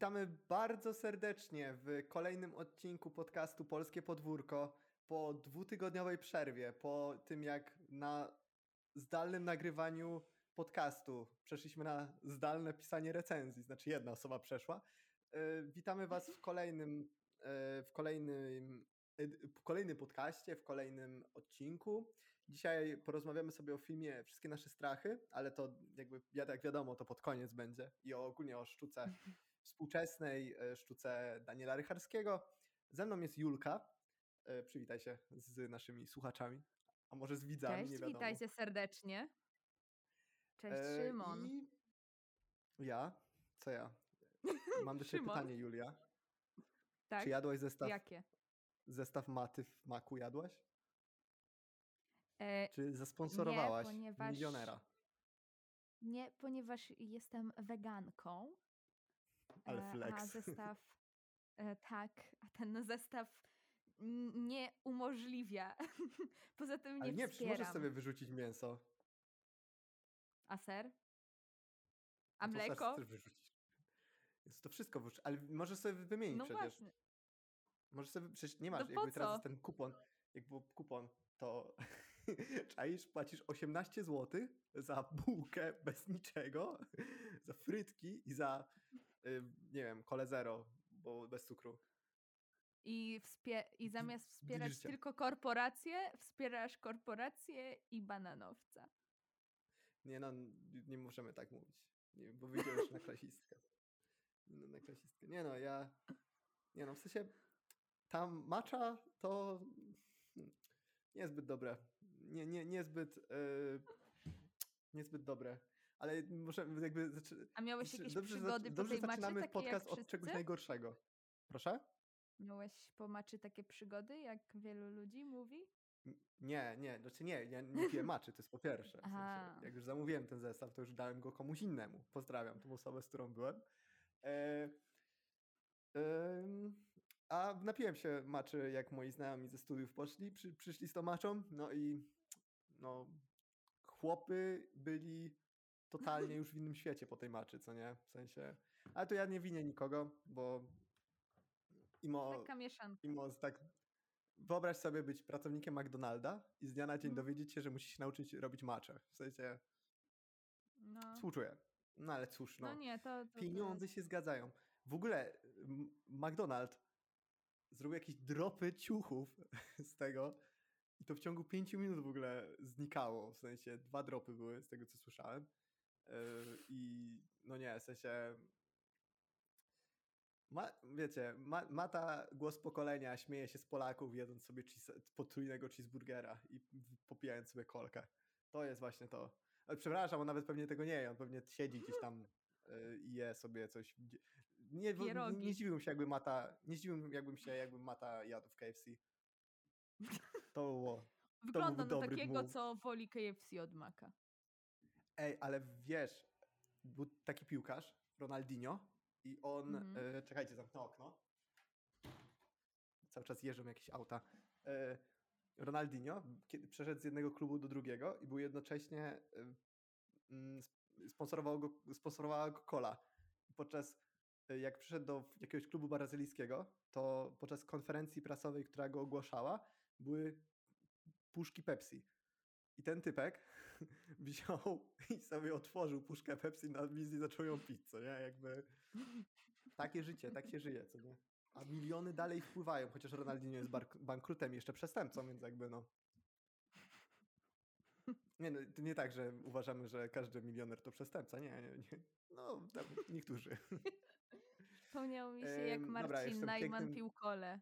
Witamy bardzo serdecznie w kolejnym odcinku podcastu Polskie Podwórko. Po dwutygodniowej przerwie, po tym jak na zdalnym nagrywaniu podcastu przeszliśmy na zdalne pisanie recenzji, znaczy jedna osoba przeszła. E, Witamy Was w kolejnym, e, w kolejnym, w kolejnym podcaście, w kolejnym odcinku. Dzisiaj porozmawiamy sobie o filmie Wszystkie nasze strachy, ale to jakby jak wiadomo, to pod koniec będzie i ogólnie o sztuce współczesnej, e, sztuce Daniela Rycharskiego. Ze mną jest Julka. E, Przywitaj się z naszymi słuchaczami, a może z widzami, nie Cześć, wiadomo. witajcie serdecznie. Cześć, E, Szymon. I ja? Co ja? Mam do ciebie pytanie, Julia. tak? Czy jadłaś zestaw, Jakie? zestaw maty w maku? Jadłaś? E, Czy zasponsorowałaś ponieważ- milionera? nie, ponieważ jestem weganką. Ale e, flex. A zestaw, e, tak, a ten zestaw nie umożliwia. Poza tym nie Ale nie, wspieram. możesz sobie wyrzucić mięso. A ser? A No ser mleko? Też wyrzucić. Jest to wszystko wyrzucić, ale możesz sobie wymienić No przecież. właśnie. Możesz sobie, przecież nie No masz, po jakby teraz ten kupon, jak był kupon, to czaisz, płacisz 18 zł za bułkę bez niczego, za frytki i za, nie wiem, kole zero, bo bez cukru. I, wspie- I zamiast wspierać życia. tylko korporacje, wspierasz korporacje i bananowca. Nie no, nie możemy tak mówić, nie, bo wyjdzie już na klasistkę. No, na klasistkę. Nie no, ja, nie no, w sensie ta macza to niezbyt dobre. Nie, nie, niezbyt, yy, niezbyt dobre. Ale może jakby... Zaczy... A miałeś znaczy, jakieś dobrze, przygody po dobrze tej zaczynamy podcast od czegoś najgorszego. Proszę? Miałeś po maczy takie przygody, jak wielu ludzi mówi? Nie, nie, znaczy nie, ja nie piję maczy, to jest po pierwsze. W sensie, jak już zamówiłem ten zestaw, to już dałem go komuś innemu. Pozdrawiam tą osobę, z którą byłem. E, em, a napiłem się maczy, jak moi znajomi ze studiów poszli, przy, przyszli z tą maczą, no i no, chłopy byli totalnie już w innym świecie po tej maczy, co nie? W sensie, ale to ja nie winię nikogo, bo imo, Taka mieszanka. Mimo, z tak. Wyobraź sobie być pracownikiem McDonalda i z dnia na dzień Mhm. dowiedzieć się, że musisz się nauczyć robić macze. W sensie No, współczuję. No ale cóż, no. no nie, to, to, to pieniądze jest... się zgadzają. W ogóle McDonald zrobił jakieś dropy ciuchów z tego i to w ciągu pięciu minut w ogóle znikało. W sensie dwa dropy były z tego, co słyszałem. Yy, I no nie, w sensie ma, wiecie, ma, Mata głos pokolenia śmieje się z Polaków jedząc sobie cheese, potrójnego cheeseburgera i popijając sobie kolkę. To jest właśnie to. Ale przepraszam, on nawet pewnie tego nie je, on pewnie siedzi gdzieś tam y, i je sobie coś. Nie, Pierogi. nie zdziwiłbym się, jakby Mata, nie zdziwiłbym jakbym się, jakbym Mata jadł w KFC. To było. Wygląda byłby na takiego, move. co woli KFC od Maka. Ej, ale wiesz, był taki piłkarz, Ronaldinho, i on. Mhm. E, czekajcie, zamknę okno. Cały czas jeżdżą jakieś auta. E, Ronaldinho kiedy przeszedł z jednego klubu do drugiego i był jednocześnie. E, mm, sp- sponsorował go, sponsorowała go Cola. Podczas e, jak przyszedł do jakiegoś klubu brazylijskiego, to podczas konferencji prasowej, która go ogłaszała, były puszki Pepsi. I ten typek wziął i sobie otworzył puszkę Pepsi na wizji i zaczął ją pić, co nie? Jakby takie życie, tak się żyje, co nie? A miliony dalej wpływają, chociaż Ronaldinho jest bankrutem i jeszcze przestępcą, więc jakby no. Nie, no, nie tak, że uważamy, że każdy milioner to przestępca. Nie, nie, nie. No, tam niektórzy. Wspomniał mi się, jak dobra, Marcin jestem Najman pięknym- pił kole.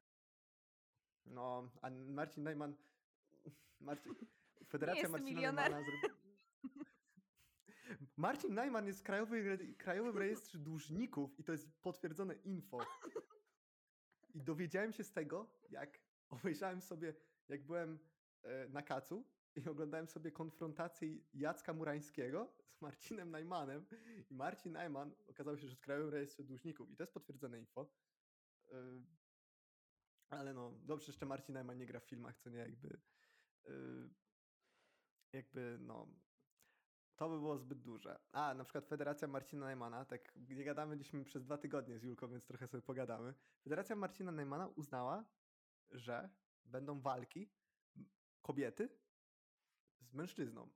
No, a Marcin Najman. Marcin, Federacja Marcina. Najmana. Marcin Najman jest w Krajowej, Re- Krajowym Rejestrze Dłużników i to jest potwierdzone info. I dowiedziałem się z tego, jak obejrzałem sobie, jak byłem e, na kacu i oglądałem sobie konfrontację Jacka Murańskiego z Marcinem Najmanem i Marcin Najman okazał się, że w Krajowym Rejestrze Dłużników i to jest potwierdzone info. E, ale no, dobrze, jeszcze Marcin Najman nie gra w filmach, co nie jakby. Jakby, no. to by było zbyt duże. A, na przykład Federacja Marcina Najmana, tak nie gadamy dzisiaj przez dwa tygodnie z Julką, więc trochę sobie pogadamy. Federacja Marcina Najmana uznała, że będą walki kobiety z mężczyzną.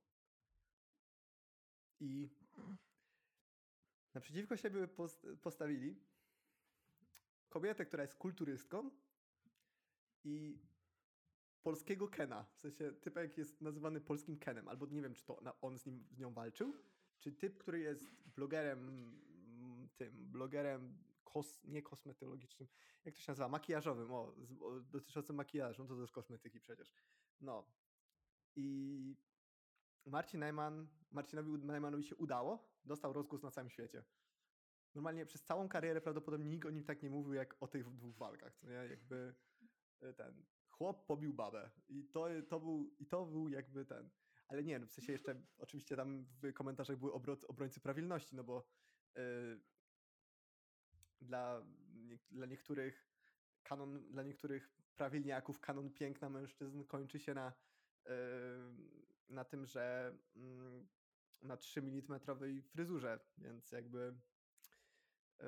I naprzeciwko siebie post- postawili kobietę, która jest kulturystką i polskiego Kena. W sensie typek jest nazywany polskim Kenem, albo nie wiem, czy to on z, nim, z nią walczył, czy typ, który jest blogerem mm, tym, blogerem kos, nie kosmetologicznym, jak to się nazywa, makijażowym, o, o dotyczącym makijażu, no to jest kosmetyki przecież. No. I Marcin Najman, Marcinowi Najmanowi się udało, dostał rozgłos na całym świecie. Normalnie przez całą karierę prawdopodobnie nikt o nim tak nie mówił, jak o tych dwóch walkach, co nie? Jakby e, ten chłop pobił babę i to, to, był, i to był jakby ten. Ale nie, no w sensie jeszcze oczywiście tam w komentarzach były obro, obrońcy prawilności, no bo y, dla, nie, dla niektórych kanon, dla niektórych prawilniaków kanon piękna mężczyzn kończy się na, y, na tym, że mm, na 3 mm fryzurze, więc jakby y,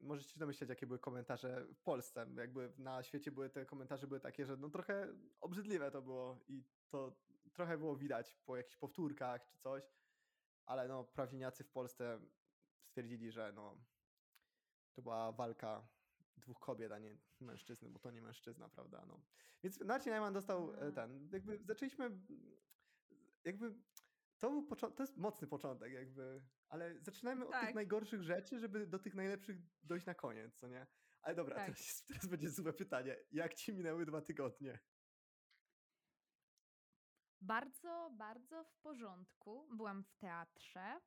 możecie się domyśleć, jakie były komentarze w Polsce. Jakby na świecie były te komentarze były takie, że no trochę obrzydliwe to było i to trochę było widać po jakichś powtórkach czy coś, ale no prawilniacy w Polsce stwierdzili, że no to była walka dwóch kobiet, a nie mężczyzny, bo to nie mężczyzna, prawda? No. Więc Marcin Najman dostał e, A. ten, jakby zaczęliśmy jakby to, był to jest mocny początek jakby, ale zaczynajmy od tych Tak. najgorszych rzeczy, żeby do tych najlepszych dojść na koniec, co nie? Ale dobra, Tak. teraz, teraz będzie złe pytanie. Jak ci minęły dwa tygodnie? Bardzo, bardzo w porządku. Byłam w teatrze,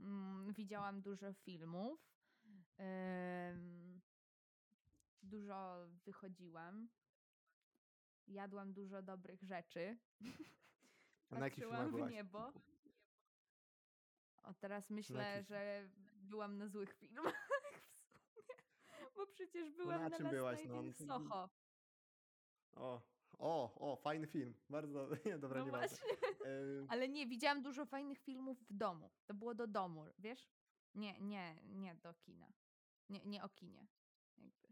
mm, widziałam dużo filmów, dużo wychodziłam, jadłam dużo dobrych rzeczy. A na jakich filmach w niebo. O, teraz myślę, jakich- że byłam na złych filmach w sumie, bo przecież byłam na na, byłaś, no? Soho. O, o, o, fajny film. Bardzo, nie, dobra, No nieważne. właśnie. E, Ale nie, widziałam dużo fajnych filmów w domu. To było do domu, wiesz? Nie, nie, nie do kina. Nie, nie o kinie. Jakby.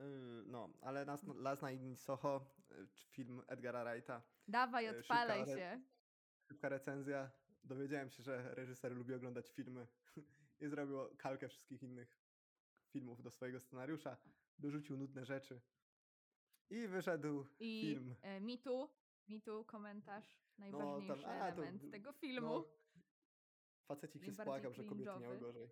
y, no, ale Last, Last Night in Soho, y, film Edgara Wrighta, Dawaj, szybka odpalaj re- się. szybka recenzja. Dowiedziałem się, że reżyser lubi oglądać filmy i zrobił kalkę wszystkich innych filmów do swojego scenariusza. Dorzucił nudne rzeczy i wyszedł I film. e, mi tu, mi tu komentarz. Najważniejszy a, to- element tego filmu. No, facecik się spłakał, że kobiety miały gorzej.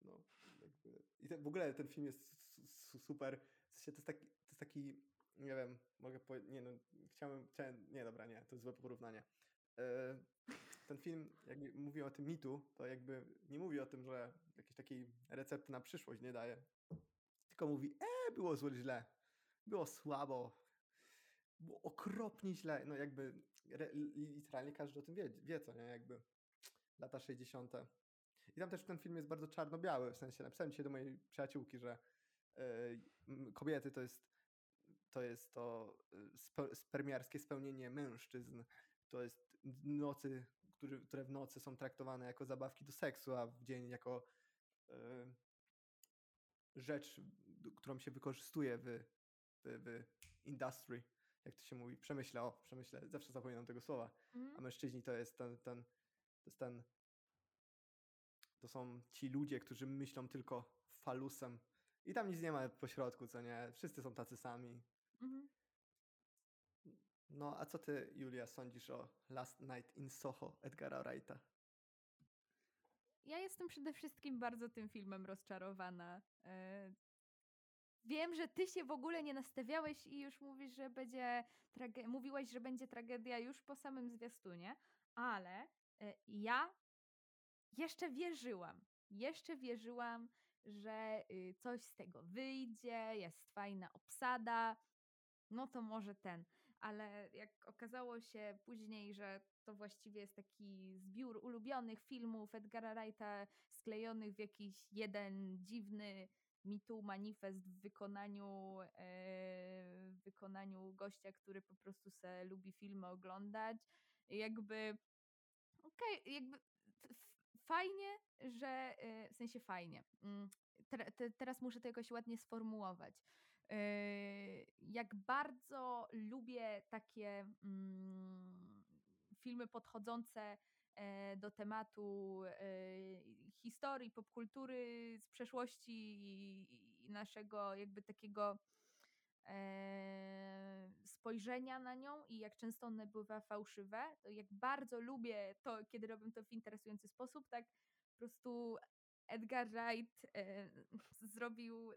No, jakby. I ten, w ogóle ten film jest su- su- super. W sensie to jest taki, to jest taki nie wiem, mogę powiedzieć, nie no, chciałem, chciałem, nie dobra, nie, to jest złe porównanie. E, ten film, jak mówi o tym mitu, to jakby nie mówi o tym, że jakiejś takiej recepty na przyszłość nie daje. Tylko mówi, e, było zło źle, było słabo, było okropnie źle. No jakby re, literalnie każdy o tym wie, wie, co nie, jakby lata 60. I tam też ten film jest bardzo czarno-biały, w sensie napisałem dzisiaj do mojej przyjaciółki, że m, kobiety to jest to jest to y, spe, spermiarskie spełnienie mężczyzn. To jest nocy, który, które w nocy są traktowane jako zabawki do seksu, a w dzień jako y, rzecz, którą się wykorzystuje w, w, w industry, jak to się mówi, przemyśle, o, przemyśle, zawsze zapominam tego słowa. A Mhm. mężczyźni to jest ten, ten, to jest ten, to są ci ludzie, którzy myślą tylko falusem. I tam nic nie ma pośrodku, co nie? Wszyscy są tacy sami. Mhm. No, a co ty, Julia, sądzisz o Last Night in Soho Edgara Wrighta? Ja jestem przede wszystkim bardzo tym filmem rozczarowana. E, Wiem, że ty się w ogóle nie nastawiałeś i już mówisz, że będzie trage- mówiłaś, że będzie tragedia już po samym zwiastunie, ale e, ja jeszcze wierzyłam. Jeszcze wierzyłam, że y, coś z tego wyjdzie, jest fajna obsada. No to może ten. Ale jak okazało się później, że to właściwie jest taki zbiór ulubionych filmów Edgara Wrighta sklejonych w jakiś jeden dziwny mitu manifest w wykonaniu, e, w wykonaniu gościa, który po prostu se lubi filmy oglądać, jakby okej, jakby f- fajnie, że y, w sensie fajnie. mm, Te, te, teraz muszę to jakoś ładnie sformułować. Y, Jak bardzo lubię takie mm, filmy podchodzące e, do tematu e, historii, popkultury z przeszłości i naszego jakby takiego e, spojrzenia na nią i jak często one bywa fałszywe, to jak bardzo lubię to, kiedy robią to w interesujący sposób, tak po prostu Edgar Wright e, zrobił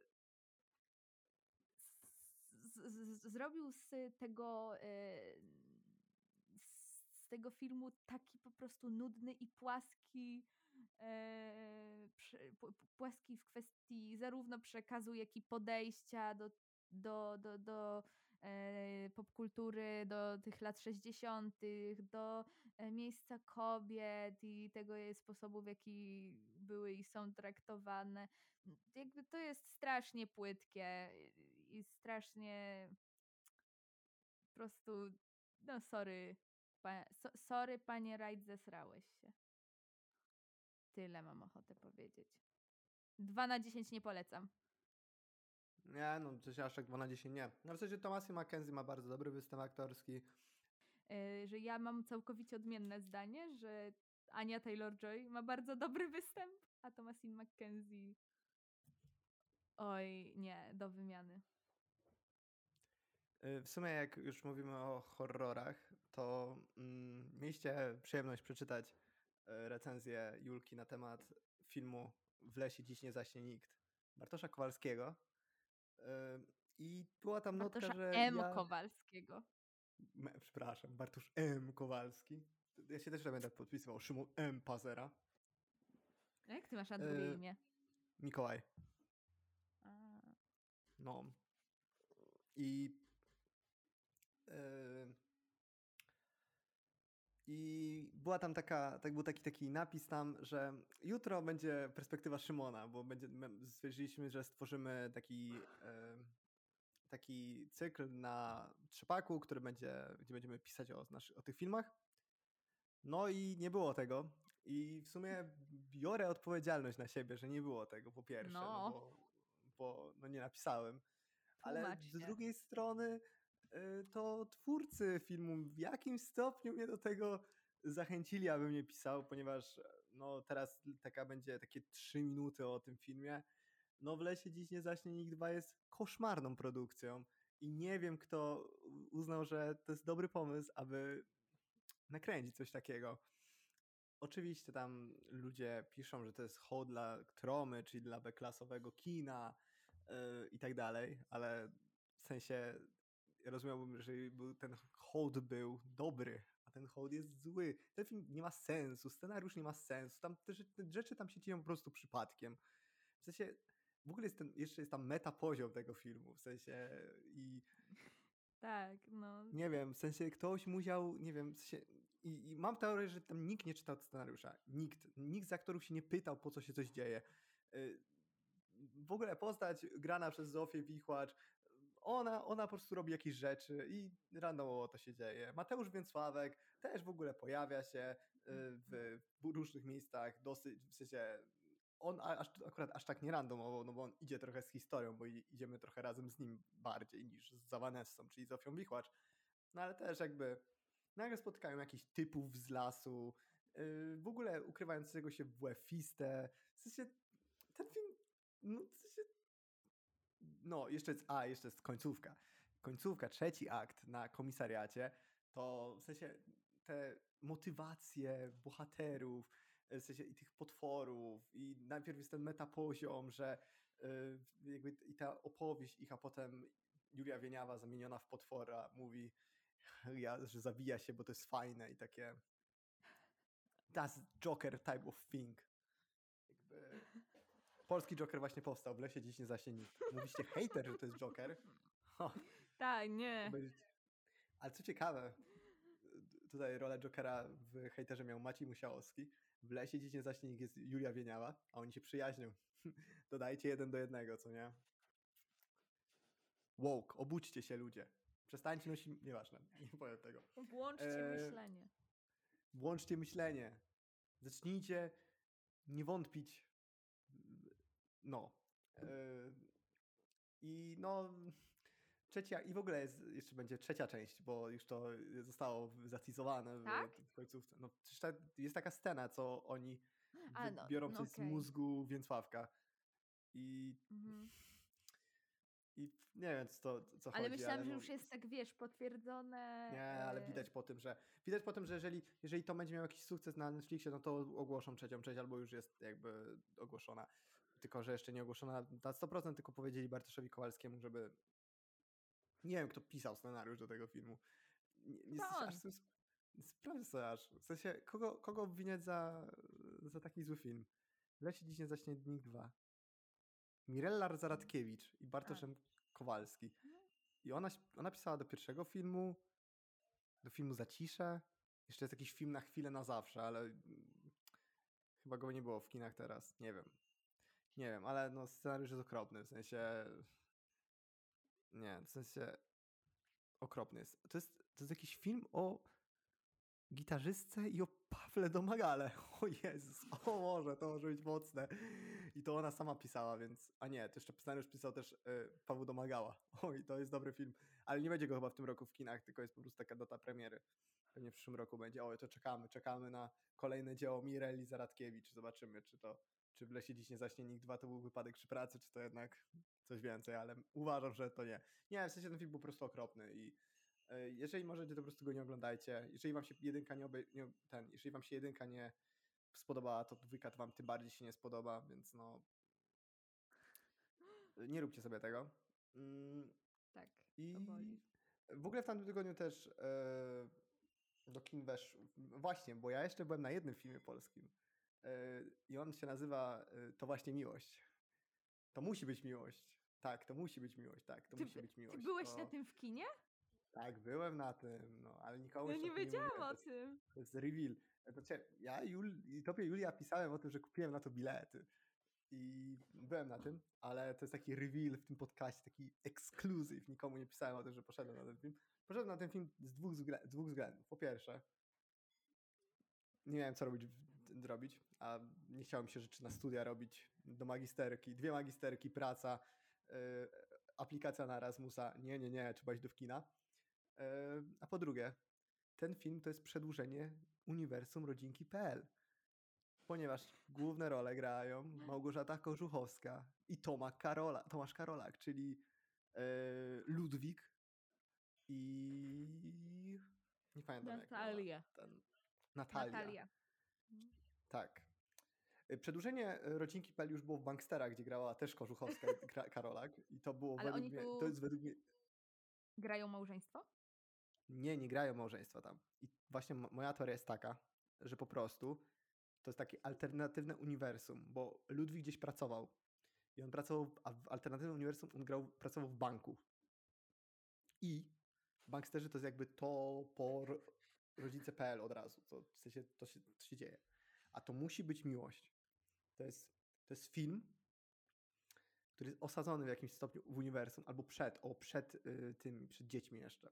zrobił z tego e, z tego filmu taki po prostu nudny i płaski e, płaski w kwestii zarówno przekazu, jak i podejścia do, do, do, do e, popkultury, do tych lat 60., do miejsca kobiet i tego sposobu, w jaki były i są traktowane. Jakby to jest strasznie płytkie i strasznie po prostu, no sorry, pa, so, sorry panie Wright, zesrałeś się. Tyle mam ochotę powiedzieć. 2 na 10 nie polecam. Nie, no coś aż tak 2 na 10 nie. No w sensie Thomasie Mackenzie ma bardzo dobry występ aktorski. Yy, że ja mam całkowicie odmienne zdanie, że Ania Taylor-Joy ma bardzo dobry występ, a Thomasin McKenzie oj, nie, do wymiany. Y, W sumie jak już mówimy o horrorach, to mm, mieliście przyjemność przeczytać y, recenzję Julki na temat filmu W lesie dziś nie zaśnie nikt Bartosza Kowalskiego. Y, I była tam notka, Bartosza że M. ja... Kowalskiego. Przepraszam, Bartosz M. Kowalski. Ja się też będę podpisywał. Szymon M. Pazera. A Jak ty masz na drugie imię? Mikołaj. A, No. I. Yy, I była tam taka, tak był taki, taki napis tam, że jutro będzie perspektywa Szymona, bo będzie, stwierdziliśmy, że stworzymy taki, yy, taki cykl na trzepaku, który będzie, gdzie będziemy pisać o, o tych filmach. No i nie było tego. I w sumie biorę odpowiedzialność na siebie, że nie było tego po pierwsze, no, No. bo, bo no nie napisałem. Ale z drugiej strony to twórcy filmu w jakimś stopniu mnie do tego zachęcili, abym nie pisał, ponieważ e, no teraz taka będzie takie trzy minuty o tym filmie. No w lesie dziś nie zaśnie nikt 2 jest koszmarną produkcją i nie wiem kto uznał, że to jest dobry pomysł, aby nakręcić coś takiego. Oczywiście tam ludzie piszą, że to jest hołd dla Tromy, czyli dla B-klasowego kina yy, i tak dalej, ale w sensie rozumiałbym, że ten hołd był dobry, a ten hołd jest zły. Ten film nie ma sensu, scenariusz nie ma sensu, tam te, te rzeczy tam się dzieją po prostu przypadkiem. W sensie w ogóle jest ten, jeszcze jest tam meta poziom tego filmu, w sensie i Tak, no. nie wiem, w sensie ktoś musiał, nie wiem, w sensie, i, i mam teorię, że tam nikt nie czytał scenariusza. Nikt. Nikt z aktorów się nie pytał, po co się coś dzieje. Y, W ogóle postać grana przez Zofię Wichłacz, ona, ona po prostu robi jakieś rzeczy i randomowo to się dzieje. Mateusz Więcławek też w ogóle pojawia się y, w, w różnych miejscach, dosyć, w sensie on aż, akurat aż tak nie randomowo, no bo on idzie trochę z historią, bo idziemy trochę razem z nim bardziej niż z Zavanessą, czyli Zofią Wichłacz. No ale też jakby nagle spotykają jakichś typów z lasu, yy, w ogóle ukrywającego się w łefistę. W sensie ten film, no w sensie, no jeszcze jest, a jeszcze jest końcówka. Końcówka, trzeci akt na komisariacie, to w sensie te motywacje bohaterów, w sensie i tych potworów i najpierw jest ten metapoziom, że yy, jakby i ta opowieść ich, a potem Julia Wieniawa zamieniona w potwora mówi, ja, że zabija się, bo to jest fajne i takie that's Joker type of thing. Polski Joker właśnie powstał, w lesie dziś nie zaśnie nikt. Mówiście hater, że to jest Joker. Tak, nie. Ale co ciekawe, tutaj rolę Jokera w hejterze miał Maciej Musiałowski. W lesie dziś nie zaśnie nikt jest Julia Wieniawa, a oni się przyjaźnią. Dodajcie jeden do jednego, co nie? Woke, obudźcie się ludzie. Przestańcie nosić... Nieważne, nie powiem tego. Włączcie Eee, myślenie. włączcie myślenie. Zacznijcie nie wątpić. No. Yy, I no. Trzecia, i w ogóle jest, jeszcze będzie trzecia część, bo już to zostało zatizowane w, Tak? w końcówce. No, jest taka scena, co oni A, no, biorą no coś z okej. mózgu Więcławka. I, Mhm. I nie wiem, co, co Ale chodzi. myślałam, że no, już jest tak, wiesz, potwierdzone. Nie, ale e, widać po tym, że widać po tym, że jeżeli, jeżeli to będzie miał jakiś sukces na Netflixie, no to ogłoszą trzecią część, albo już jest jakby ogłoszona. Tylko, że jeszcze nie ogłoszona na 100%, tylko powiedzieli Bartoszowi Kowalskiemu, żeby nie wiem, kto pisał scenariusz do tego filmu. Nie, nie on. aż sp- sobie aż. W sensie, kogo, kogo obwiniać za, za taki zły film? W Lesie dziś nie zaśnie Dnik 2. Mirella Zaradkiewicz i Bartoszem Kowalski. No. I ona, ona pisała do pierwszego filmu, do filmu Zacisze. Jeszcze jest jakiś film na chwilę na zawsze, ale mm, chyba go nie było w kinach teraz. Nie wiem. Nie wiem, ale no scenariusz jest okropny, w sensie... Nie, w sensie okropny jest. To jest, to jest jakiś film o gitarzystce i o Pawle Domagale. O Jezus, o może, to może być mocne. I to ona sama pisała, więc... A nie, to jeszcze scenariusz pisał też y, Paweł Domagała. Oj, to jest dobry film. Ale nie będzie go chyba w tym roku w kinach, tylko jest po prostu taka data premiery. Pewnie w przyszłym roku będzie. Oj, to czekamy, czekamy na kolejne dzieło Mireli Zaradkiewicz. Zobaczymy, czy to, czy w lesie dziś nie zaśnie nikt 2 to był wypadek przy pracy, czy to jednak coś więcej, ale uważam, że to nie. Nie, w sensie ten film był po prostu okropny i e, jeżeli możecie, to po prostu go nie oglądajcie. Jeżeli wam się jedynka nie, obej- nie ten, jeżeli wam się jedynka nie spodobała, to dwójka to wam tym bardziej się nie spodoba, więc no nie róbcie sobie tego. Mm, Tak, I w ogóle w tamtym tygodniu też e, do kin weszł. Właśnie, bo ja jeszcze byłem na jednym filmie polskim. I on się nazywa e, To właśnie miłość. To musi być miłość. Tak, to musi być miłość. Tak, to Ty, musi by- być ty miłość. byłeś to, na tym w kinie? Tak, byłem na tym, no, ale nikomu Ja jeszcze nie wiedziałam o tym. to jest reveal. Znaczy, ja Jul, tobie Julia pisałem o tym, że kupiłem na to bilety. I byłem na tym, ale to jest taki reveal w tym podcaście, taki ekskluzyw. Nikomu nie pisałem o tym, że poszedłem na ten film. Poszedłem na ten film z dwóch względów. Po pierwsze, nie miałem co robić, zrobić, a nie chciało mi się rzeczy na studia robić, do magisterki, dwie magisterki, praca, yy, aplikacja na Erasmusa. Nie, nie, nie, trzeba iść do kina. Yy, a po drugie, ten film to jest przedłużenie uniwersum rodzinki.pl. Ponieważ główne role grają Małgorzata Kożuchowska i Toma Karola, Tomasz Karolak, czyli e, Ludwik i nie pamiętam jak Natalia. ten, Natalia. Natalia. Tak. E, Przedłużenie e, rodzinki.pl już było w Banksterach, gdzie grała też Kożuchowska i Karolak i to było Ale według mnie, to jest według mnie Grają małżeństwo? Nie, nie grają małżeństwa tam. I właśnie mo- moja teoria jest taka, że po prostu to jest takie alternatywne uniwersum, bo Ludwik gdzieś pracował i on pracował, a w alternatywnym uniwersum on grał, pracował w banku. I banksterzy to jest jakby to po ro- rodzice.pl od razu, to w sensie to się, to się dzieje. A to musi być miłość. To jest, to jest film, który jest osadzony w jakimś stopniu w uniwersum, albo przed, o, przed y, tymi, przed dziećmi jeszcze.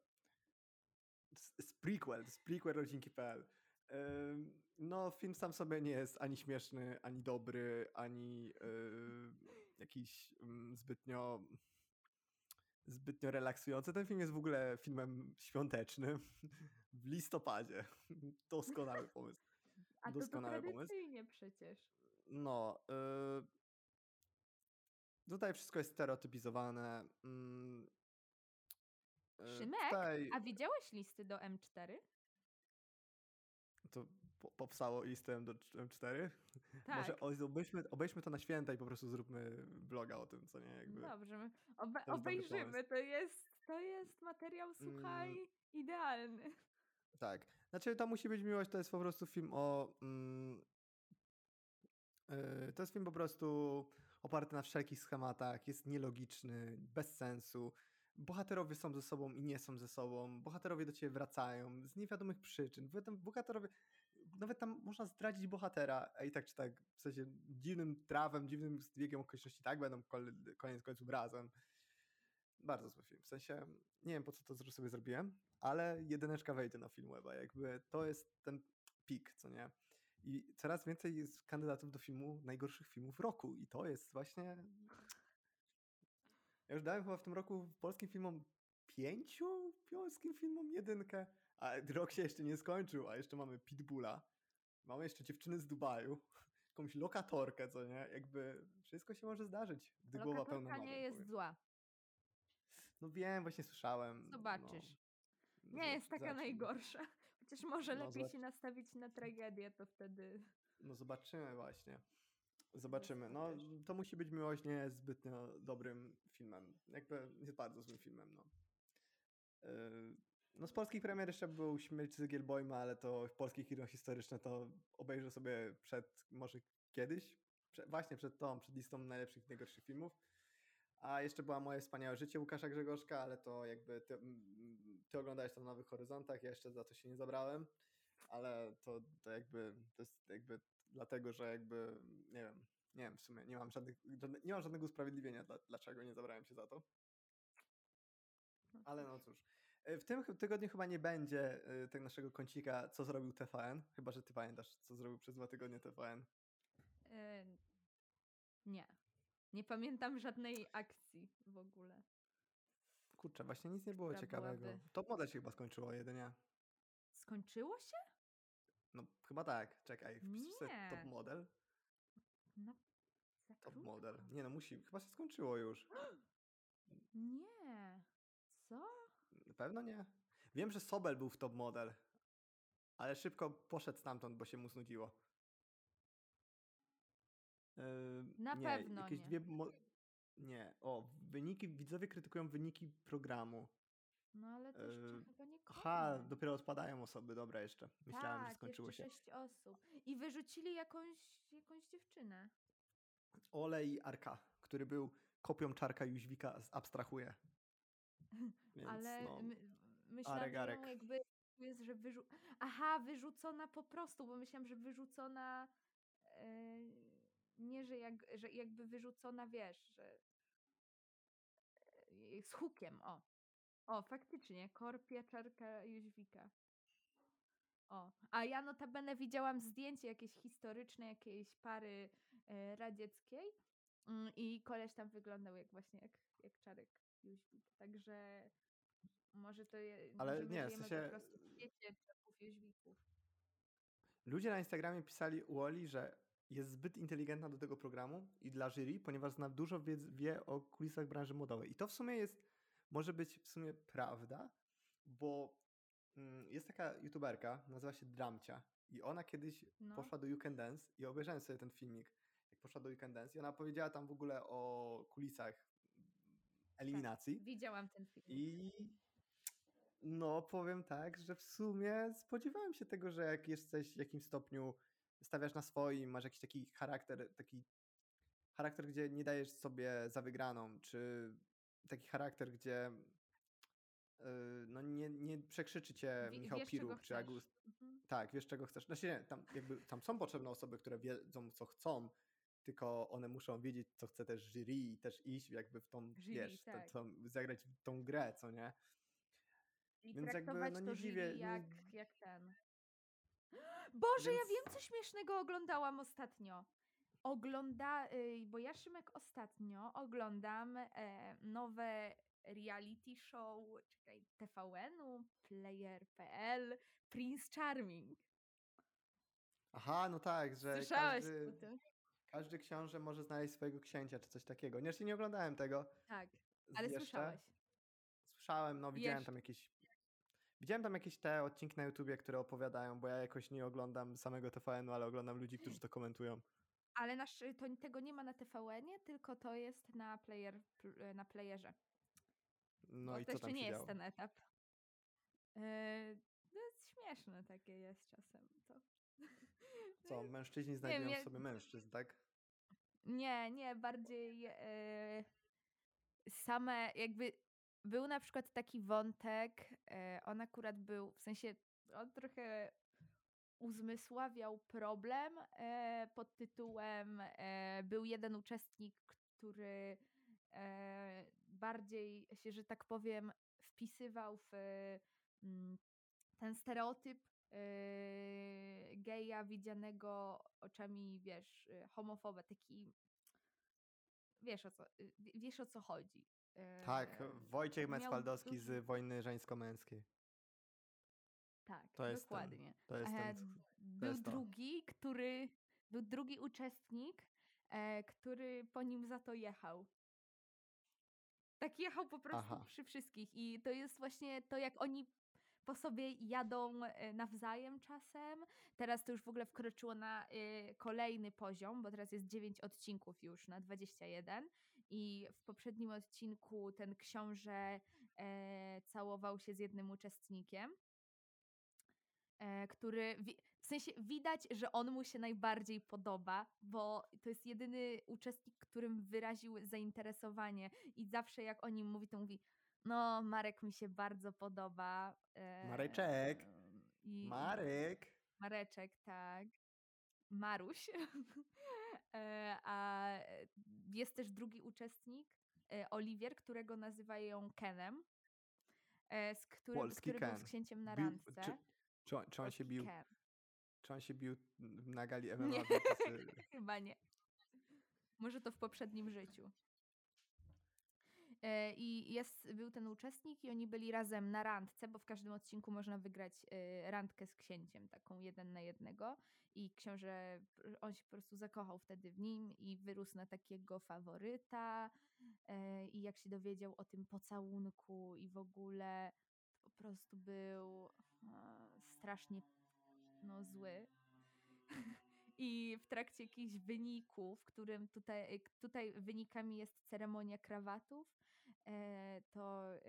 S- prequel, jest prequel rodzinki.pl. Ym, No, film sam sobie nie jest ani śmieszny, ani dobry, ani y, jakiś ym, zbytnio zbytnio relaksujący. Ten film jest w ogóle filmem świątecznym w listopadzie. Doskonały pomysł. A to, to Doskonały pomysł. tradycyjnie przecież. No, y, tutaj wszystko jest stereotypizowane. mm, y, Szymek, Tutaj A widziałeś listy do M4? to po, powstało listem do M4. Tak. Może obejrzmy, obejrzmy to na święta i po prostu zróbmy vloga o tym, co nie? Jakby. Dobrze, obe- dobry obejrzymy. To jest, to jest materiał, słuchaj, Mm. idealny. Tak. Znaczy, to musi być miłość, to jest po prostu film o. Mm, yy, to jest film po prostu oparty na wszelkich schematach, jest nielogiczny, bez sensu. Bohaterowie są ze sobą i nie są ze sobą. Bohaterowie do ciebie wracają z niewiadomych przyczyn. Bohaterowie. Nawet tam można zdradzić bohatera, i tak czy tak, w sensie dziwnym trawem, dziwnym zbiegiem okoliczności, tak będą koniec końców razem. Bardzo zły film. W sensie, nie wiem po co to sobie zrobiłem, ale jedyneczka wejdzie na Filmweba. Jakby to jest ten, pik, co nie? I coraz więcej jest kandydatów do filmu najgorszych filmów roku i to jest właśnie... Ja już dałem chyba w tym roku polskim filmom pięciu polskim filmom jedynkę, a rok się jeszcze nie skończył, a jeszcze mamy Pitbulla, mamy jeszcze dziewczyny z Dubaju, jakąś lokatorkę, co nie? Jakby wszystko się może zdarzyć, gdy głowa pełna Lokatorka nie nowych, jest powiem. zła. No wiem, właśnie słyszałem. Zobaczysz. No, Nie jest taka najgorsza. Chociaż może No, lepiej się nastawić na tragedię, to wtedy... No zobaczymy właśnie. Zobaczymy. No to musi być miłość nie zbytnio dobrym filmem. Jakby jest bardzo złym filmem, no. Yy, No z polskich premier jeszcze był Śmierć z Gielbojma, ale to polskie kino historyczne to obejrzę sobie przed, może kiedyś, właśnie przed tą, przed listą najlepszych i najgorszych filmów. A jeszcze była Moje wspaniałe życie Łukasza Grzegorzka, ale to jakby ty, ty oglądałeś to na Nowych Horyzontach, ja jeszcze za to się nie zabrałem, ale to, to jakby, to jest jakby dlatego, że jakby, nie wiem, nie wiem w sumie, nie mam żadnych, nie mam żadnego usprawiedliwienia, dla, dlaczego nie zabrałem się za to. Ale no cóż. E, W tym tygodniu chyba nie będzie e, tego naszego kącika, co zrobił TVN. Chyba, że ty pamiętasz, co zrobił przez dwa tygodnie TVN. E, nie. Nie pamiętam żadnej akcji w ogóle. Kurczę, właśnie nic nie było Która ciekawego. byłaby- Top model się chyba skończyło jedynie. Skończyło się? No chyba tak, czekaj. Wpisz sobie top model. No, Top krótko. model. Nie no, musi, chyba się skończyło już. Nie. Co? Na pewno nie. Wiem, że Sobel był w top model, ale szybko poszedł stamtąd, bo się mu znudziło. Na nie, pewno jakieś nie. dwie. Mo- nie, o, wyniki, widzowie krytykują wyniki programu. No ale to jeszcze Yy, chyba nie Aha, koniec. dopiero odpadają osoby, dobra jeszcze. Myślałem, tak, że skończyło jeszcze się. sześć osób. I wyrzucili jakąś, jakąś dziewczynę. Ole i Arka, który był kopią czarka Jóźwika, abstrahuje. Więc ale no. my, myślałam, że Arek, Arek. jakby jest, że wyrzu... Aha, wyrzucona po prostu, bo myślałam, że wyrzucona e, nie, że, jak, że jakby wyrzucona, wiesz, że e, z hukiem, o. O, faktycznie, korpia czarka Jóźwika. O, a ja notabene widziałam zdjęcie jakieś historyczne jakiejś pary e, radzieckiej mm, i koleś tam wyglądał jak właśnie jak, jak czarek Jóźwik. Także może to je, Ale nie, w sensie- po prostu w świecie czarków Jóźwików. Ludzie na Instagramie pisali u Oli, że jest zbyt inteligentna do tego programu i dla jury, ponieważ zna dużo wiedz, wie o kulisach branży modowej. I to w sumie jest, może być w sumie prawda, bo mm, jest taka youtuberka, nazywa się Dramcia i ona kiedyś No. poszła do You Can Dance i obejrzałem sobie ten filmik, jak poszła do You Can Dance i ona powiedziała tam w ogóle o kulisach eliminacji. Widziałam ten film. I no, powiem tak, że w sumie spodziewałem się tego, że jak jesteś w jakimś stopniu, stawiasz na swoim, masz jakiś taki charakter, taki charakter, gdzie nie dajesz sobie za wygraną, czy taki charakter, gdzie yy, no nie, nie przekrzyczy cię Wie- Michał wiesz, Piruk, czy. Agust. Mhm. Tak, wiesz czego chcesz. Znaczy nie, tam, jakby, tam są potrzebne osoby, które wiedzą, co chcą, tylko one muszą wiedzieć, co chce też jury i też iść jakby w tą, Jury, wiesz, to, tak. tą, zagrać w tą grę, co nie? I Więc jakby, no to nie dziwię, jak, jak ten. Boże, ja Więc- wiem, co śmiesznego oglądałam ostatnio. Ogląda, y, bo ja Szymek ostatnio oglądam e, nowe reality show, czekaj, TVN-u, Player.pl, Prince Charming. Aha, no tak, że Słyszałeś każdy, o tym? każdy książę może znaleźć swojego księcia, czy coś takiego. Nie, jeszcze nie oglądałem tego. Tak, ale jeszcze. słyszałeś. Słyszałem, no widziałem Jeszcze. tam jakieś... Widziałem tam jakieś te odcinki na YouTubie, które opowiadają, bo ja jakoś nie oglądam samego TVN-u, ale oglądam ludzi, którzy to komentują. Ale nasz, to, tego nie ma na TVN-ie, tylko to jest na, player, pl- na playerze. No bo i to co jeszcze tam się nie jest działo? ten etap. Yy, no jest śmieszne takie jest czasem. To. Co, mężczyźni znajdują sobie mężczyzn, tak? Nie, nie, bardziej e, same jakby był na przykład taki wątek, e, on akurat był, w sensie on trochę uzmysławiał problem e, pod tytułem e, był jeden uczestnik, który bardziej się, że tak powiem, wpisywał w mm, ten stereotyp geja widzianego oczami, wiesz, homofoba, taki wiesz o co, y, wiesz o co chodzi. Tak, Yy, Wojciech duży- z Wojny Żeńsko-Męskiej. Tak, To jest ten, dokładnie. to jest ten, E, co- był jest to. drugi, który, był drugi uczestnik, e, który po nim za to jechał. Tak jechał po prostu Aha. przy wszystkich i to jest właśnie to, jak oni po sobie jadą e, nawzajem czasem. Teraz to już w ogóle wkroczyło na e, kolejny poziom, bo teraz jest 9 odcinków już na 21 i w poprzednim odcinku ten książę e, całował się z jednym uczestnikiem e, który w sensie widać, że on mu się najbardziej podoba, bo to jest jedyny uczestnik, którym wyraził zainteresowanie i zawsze jak o nim mówi, to mówi no Marek mi się bardzo podoba. e, Mareczek. I, Marek! Mareczek, tak. Maruś. E, A e, jest też drugi uczestnik, e, Oliwier, którego nazywają Kenem, z którym, Polski który był Ken. z księciem na Bił- randce. czy, czy, on, czy on się bił? Ken. Czy on się bił na gali Nie. MMA? Z- Chyba nie. Może to w poprzednim życiu. E, I jest, był ten uczestnik i oni byli razem na randce, bo w każdym odcinku można wygrać e, randkę z księciem, taką jeden na jednego. I książę, on się po prostu zakochał wtedy w nim i wyrósł na takiego faworyta. E, I jak się dowiedział o tym pocałunku i w ogóle, to po prostu był strasznie no, zły. I w trakcie jakichś wyników, którym tutaj, tutaj wynikami jest ceremonia krawatów, to, e,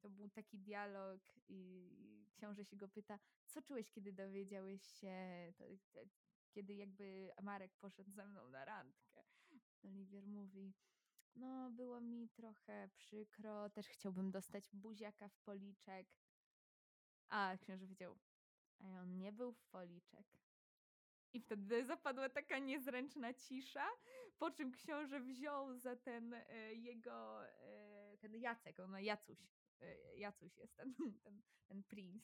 to był taki dialog i książę się go pyta, co czułeś, kiedy dowiedziałeś się, to, te, kiedy jakby Marek poszedł ze mną na randkę. Oliwier mówi, no było mi trochę przykro, też chciałbym dostać buziaka w policzek. A książę powiedział, a on nie był w policzek. I wtedy zapadła taka niezręczna cisza, po czym książę wziął za ten e, jego, e, ten Jacek, on ma Jacuś, e, Jacuś jest ten, ten, ten princ,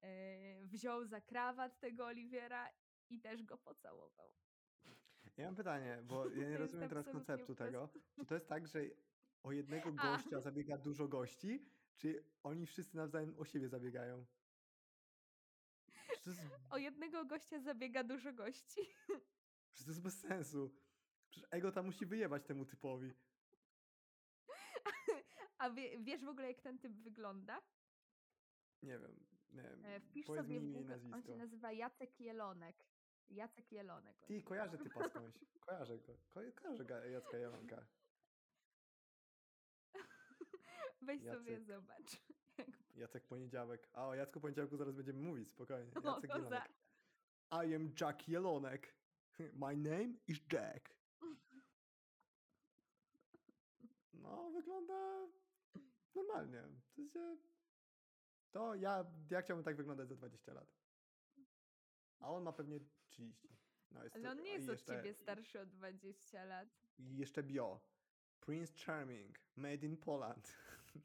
e, wziął za krawat tego Oliwiera i też go pocałował. Ja mam pytanie, bo ja nie rozumiem teraz konceptu tego. Czy to jest tak, że o jednego A. gościa zabiega dużo gości, czy oni wszyscy nawzajem o siebie zabiegają? Jest, O jednego gościa zabiega dużo gości. czy to jest bez sensu? Przecież ego tam musi wyjebać temu typowi. A wie, wiesz w ogóle, jak ten typ wygląda? Nie wiem, nie wiem. E, Wpisz Powiedz sobie mi Google, on się nazwisko. nazywa Jacek Jelonek. Jacek Jelonek. on Ty, kojarzę typa skądś. Kojarzę go. Ko kojarzę Jacka Jelonka. Weź sobie Jacek. zobacz. Jacek Poniedziałek. A o Jacku Poniedziałku zaraz będziemy mówić, spokojnie. O, Jacek to Jelonek. I am Jack Jelonek. My name is Jack. No, wygląda normalnie. W sensie, to ja, ja chciałbym tak wyglądać za 20 lat. A on ma pewnie 30. No jest Ale to- on nie o, jest od jeszcze, ciebie starszy o 20 lat. I jeszcze bio. Prince Charming, made in Poland.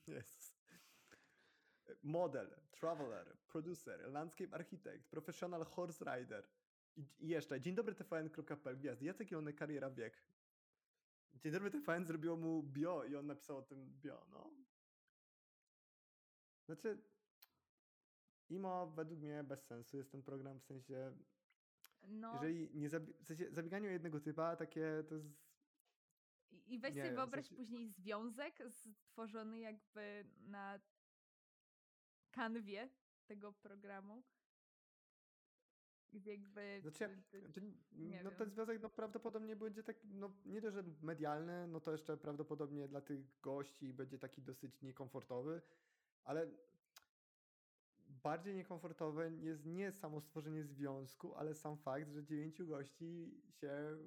Jest. Model, traveler, producer, landscape architect, professional horse rider. I, i jeszcze, dzień dobry tvn.pl, gwiazd, Jacek Jonek, kariera wiek. Dzień dobry TVN zrobiło mu bio i on napisał o tym bio, no. Znaczy, imo według mnie bez sensu jest ten program, w sensie, No jeżeli nie zabi- w sensie zabieganie o jednego typa, takie to jest i weź nie sobie wiem, w wyobraź sensie- później związek stworzony jakby na kanwie tego programu. Gdzie jakby... Znaczy, to, nie no ten związek no, prawdopodobnie będzie tak, no nie dość, że medialny, no to jeszcze prawdopodobnie dla tych gości będzie taki dosyć niekomfortowy, ale bardziej niekomfortowe jest nie samo stworzenie związku, ale sam fakt, że dziewięciu gości się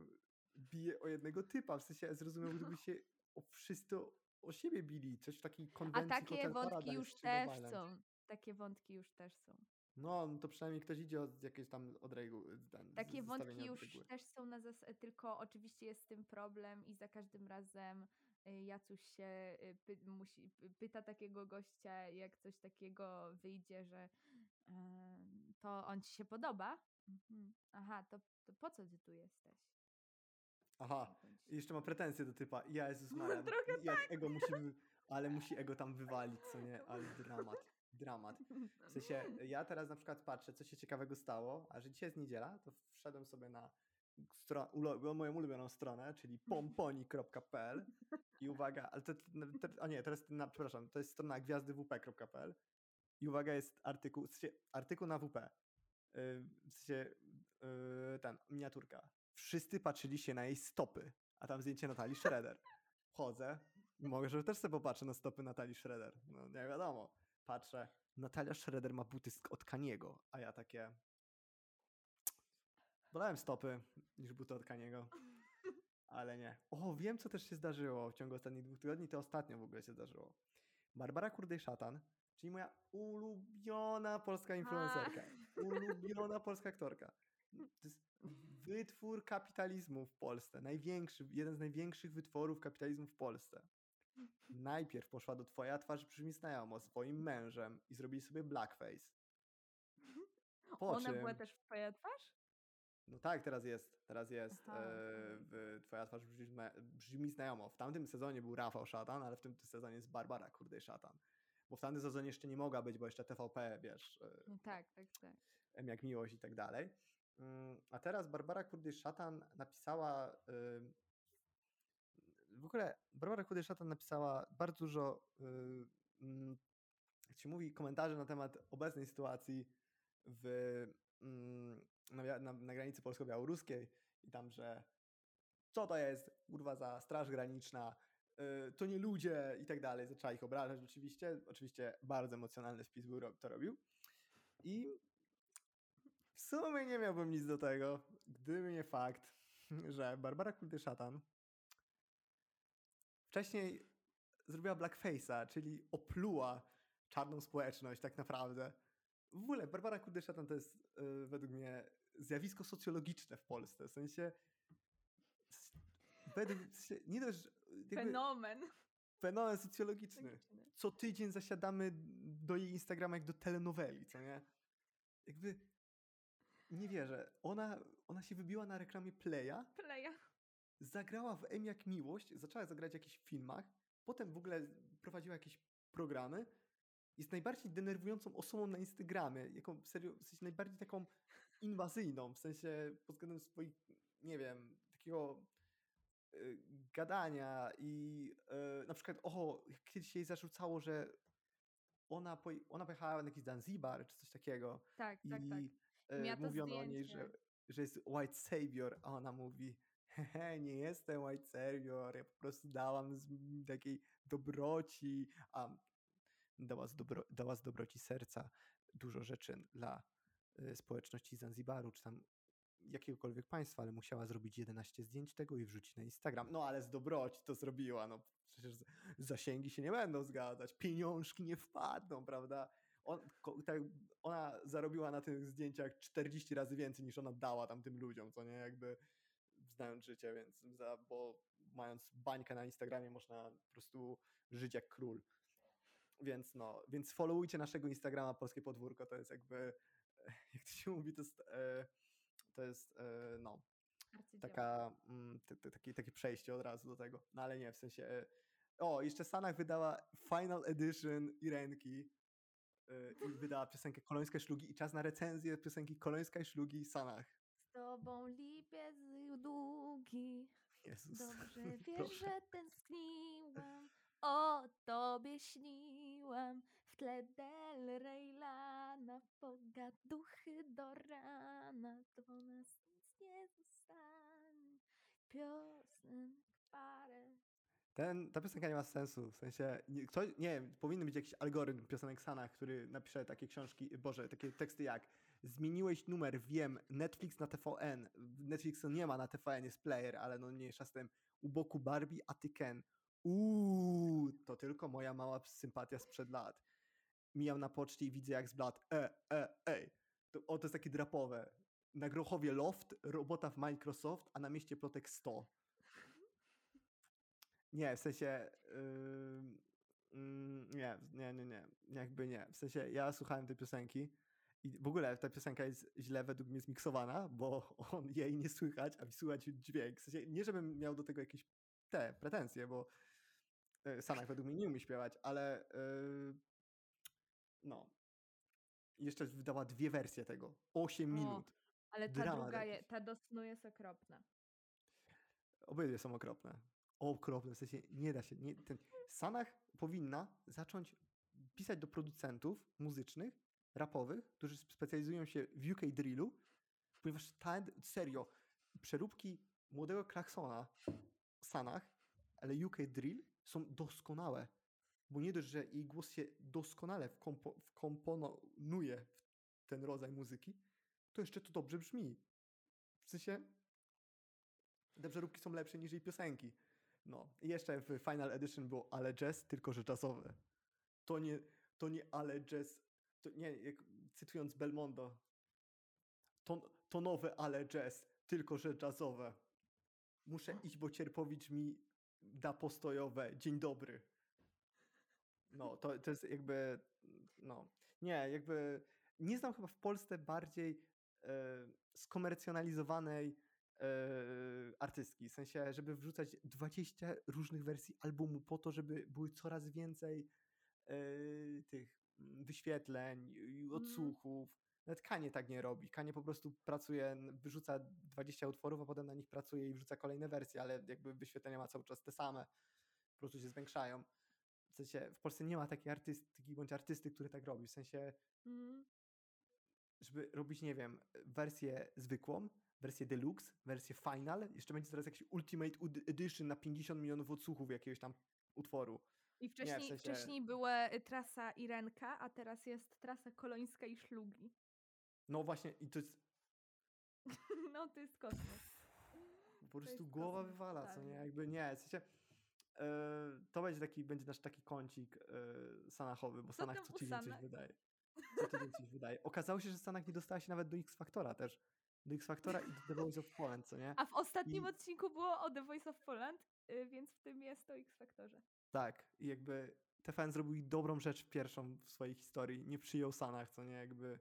bije o jednego typa. W sensie zrozumiał, gdyby się o wszyscy o- siebie bili, coś w takiej A konwencji takie Hotel wątki już też są. Takie wątki już też są. No, no to przynajmniej ktoś idzie od jakiejś tam od reguły. Takie wątki już też są na zas- tylko oczywiście jest z tym problem i za każdym razem y, Jacuś się y, py, musi, py- pyta takiego gościa, jak coś takiego wyjdzie, że to on ci się podoba? Mhm. Aha, to, to po co ty tu jesteś? Aha, i jeszcze ma pretensje do typa. Jezus Maria, Trochę jak ego musi, ale musi ego tam wywalić, co nie? Ale dramat, dramat. W sensie, ja teraz na przykład patrzę, co się ciekawego stało, a że dzisiaj jest niedziela, to wszedłem sobie na moją ulubioną stronę, czyli pomponi.pl i uwaga, ale to, to, o nie, teraz, na, przepraszam, to jest strona gwiazdywp.pl i uwaga, jest artykuł, w sensie, artykuł na WP, yy, w sensie, yy, ten, miniaturka. Wszyscy patrzyli się na jej stopy, a tam zdjęcie Natalii Schroeder. Wchodzę, mogę, że też sobie popatrzę na stopy Natalii Schroeder. No nie wiadomo. Patrzę, Natalia Schroeder ma buty od Kaniego, a ja takie... Wolałem stopy niż buty od Kaniego. Ale nie. O, wiem, co też się zdarzyło w ciągu ostatnich dwóch tygodni. To ostatnio w ogóle się zdarzyło. Barbara Kurdej-Szatan, czyli moja ulubiona polska influencerka. Ulubiona polska aktorka. To jest wytwór kapitalizmu w Polsce. Największy, jeden z największych wytworów kapitalizmu w Polsce. Najpierw poszła do Twoja twarz brzmi znajomo, swoim mężem i zrobili sobie blackface. Po Ona czym, była też twoja twarz? no tak, teraz jest, teraz jest Aha, e, w Twoja twarz brzmi, brzmi znajomo. W tamtym sezonie był Rafał Szatan, ale w tym sezonie jest Barbara Kurdej Szatan. Bo w tamtym sezonie jeszcze nie mogła być, bo jeszcze TVP, wiesz, e, No tak, tak, tak. Jak miłość i tak dalej. Mm, A teraz Barbara Kurdej-Szatan napisała. W ogóle Barbara Kurdej-Szatan napisała bardzo dużo, y, mm, jak się mówi, komentarzy na temat obecnej sytuacji w, mm, na, na, na granicy polsko-białoruskiej i tam, że co to jest, kurwa, za straż graniczna, y, to nie ludzie i tak dalej. Zaczęła ich obrażać oczywiście. Oczywiście bardzo emocjonalny wpis był, to robił. I w sumie nie miałbym nic do tego, gdyby nie fakt, że Barbara Kuldy-Szatan wcześniej zrobiła blackface'a, czyli opluła czarną społeczność tak naprawdę. W ogóle Barbara Kuldy-Szatan to jest y, według mnie zjawisko socjologiczne w Polsce. W sensie według, nie dość, jakby Fenomen. fenomen socjologiczny Logiczny. co tydzień zasiadamy do jej Instagrama jak do telenoweli, co nie? Jakby nie wierzę. Ona, ona się wybiła na reklamie Playa, Playa. Zagrała w M jak miłość, zaczęła zagrać w jakichś filmach, potem w ogóle prowadziła jakieś programy. Jest najbardziej denerwującą osobą na Instagramie, jaką serio, w sensie najbardziej taką inwazyjną, w sensie pod względem swoich, nie wiem, takiego y, gadania i y, na przykład, oho, kiedyś się jej zarzucało, że ona, ona pojechała na jakiś Zanzibar czy coś takiego Tak, i tak, tak. Miała to mówiono o niej, że, zdjęcie. że jest white savior, a ona mówi, hehe, nie jestem white savior, ja po prostu dałam z m- takiej dobroci, a dała z, dobro, dała z dobroci serca dużo rzeczy dla y, społeczności Zanzibaru, czy tam jakiegokolwiek państwa, ale musiała zrobić 11 zdjęć tego i wrzucić na Instagram. No ale z dobroci to zrobiła, no przecież zasięgi się nie będą zgadzać, pieniążki nie wpadną, prawda? On, tak, ona zarobiła na tych zdjęciach 40 razy więcej niż ona dała tam tym ludziom, co nie, jakby znając życie, więc za, bo mając bańkę na Instagramie można po prostu żyć jak król. Więc no, więc followujcie naszego Instagrama Polskie Podwórko, to jest jakby, jak to się mówi, to jest, e, to jest e, no, taka, mm, takie, takie przejście od razu do tego. No ale nie, w sensie. e, O, jeszcze Sanach wydała Final Edition Irenki i wydała piosenkę Kolońska Szlugi i czas na recenzję piosenki Kolońska i Szlugi Sanach. Tobą lipiec długi. Jezus. Dobrze wiesz, proszę. że tęskniłam. O tobie śniłam. W tle Del Rey Lana. Pogaduchy do rana. Do nas nic nie zostanie. Piosenek parę. Ten, ta piosenka nie ma sensu, w sensie, nie, ktoś, nie powinien być jakiś algorytm piosenek Sanach, który napisze takie książki, boże, takie teksty jak zmieniłeś numer, wiem, Netflix na TVN, Netflix nie ma na TVN, jest player, ale no mniejsza z tym, u boku Barbie, a ty Ken, uuu, to tylko moja mała sympatia sprzed lat. Mijam na poczcie i widzę jak z blat, e, e, ej, to, o, to jest takie drapowe. Na Grochowie Loft, robota w Microsoft, a na mieście Plotek 100. Nie, w sensie. mm, nie, nie, nie, nie. Jakby nie. W sensie ja słuchałem tej piosenki I w ogóle ta piosenka jest źle według mnie zmiksowana, bo on jej nie słychać, a słychać dźwięk. W sensie, nie żebym miał do tego jakieś te pretensje, bo e, Sanach według mnie nie umie śpiewać, ale yy, no. Jeszcze wydała dwie wersje tego. 8 O, minut. Ale ta Dramat druga, je, ta do snu jest okropna. Obydwie są okropne. Okropne, w sensie nie da się. Nie, ten, Sanach powinna zacząć pisać do producentów muzycznych, rapowych, którzy specjalizują się w UK drillu, ponieważ ta, serio, przeróbki młodego Klaksona w Sanach, ale UK drill są doskonałe. Bo nie dość, że jej głos się doskonale wkompo, wkomponuje w ten rodzaj muzyki, to jeszcze to dobrze brzmi. W sensie te przeróbki są lepsze niż jej piosenki. No. I jeszcze w Final Edition było ale jazz, tylko że jazzowe. To nie, to nie ale jazz, to nie, jak, cytując Belmondo, to, to nowe ale jazz, tylko że jazzowe. Muszę iść, bo Cierpowicz mi da postojowe. Dzień dobry. No, to, to jest jakby, no, nie, jakby nie znam chyba w Polsce bardziej e, skomercjonalizowanej artystki. W sensie, żeby wrzucać 20 różnych wersji albumu po to, żeby były coraz więcej e, tych mm, wyświetleń i odsłuchów. Nawet Kanie tak nie robi. Kanie po prostu pracuje, wyrzuca 20 utworów, a potem na nich pracuje i wrzuca kolejne wersje, ale jakby wyświetlenia ma cały czas te same. Po prostu się zwiększają. W sensie, w Polsce nie ma takiej artystyki bądź artysty, który tak robi. W sensie, Mm. żeby robić, nie wiem, wersję zwykłą, wersję deluxe, wersję final, jeszcze będzie teraz jakiś Ultimate Edition na 50 milionów odsłuchów jakiegoś tam utworu. I wcześniej, sensie- wcześniej była y, trasa Irenka, a teraz jest trasa Kolońska i Szlugi. No właśnie, i to jest No to jest kosmos. po prostu głowa kosmos, wywala, co nie? Jakby nie, w sensie, e, to będzie taki, będzie nasz taki kącik e, Sanachowy, bo Co Sanach co tydzień coś Sanach? wydaje. Co tydzień coś wydaje. Okazało się, że Sanach nie dostała się nawet do X Factora też. Do X Factora i do The Voice of Poland, co nie? A w ostatnim I- odcinku było o The Voice of Poland, y, więc w tym jest o X Factorze. Tak, i jakby TFN zrobił dobrą rzecz pierwszą w swojej historii. Nie przyjął Sanach, co nie, jakby.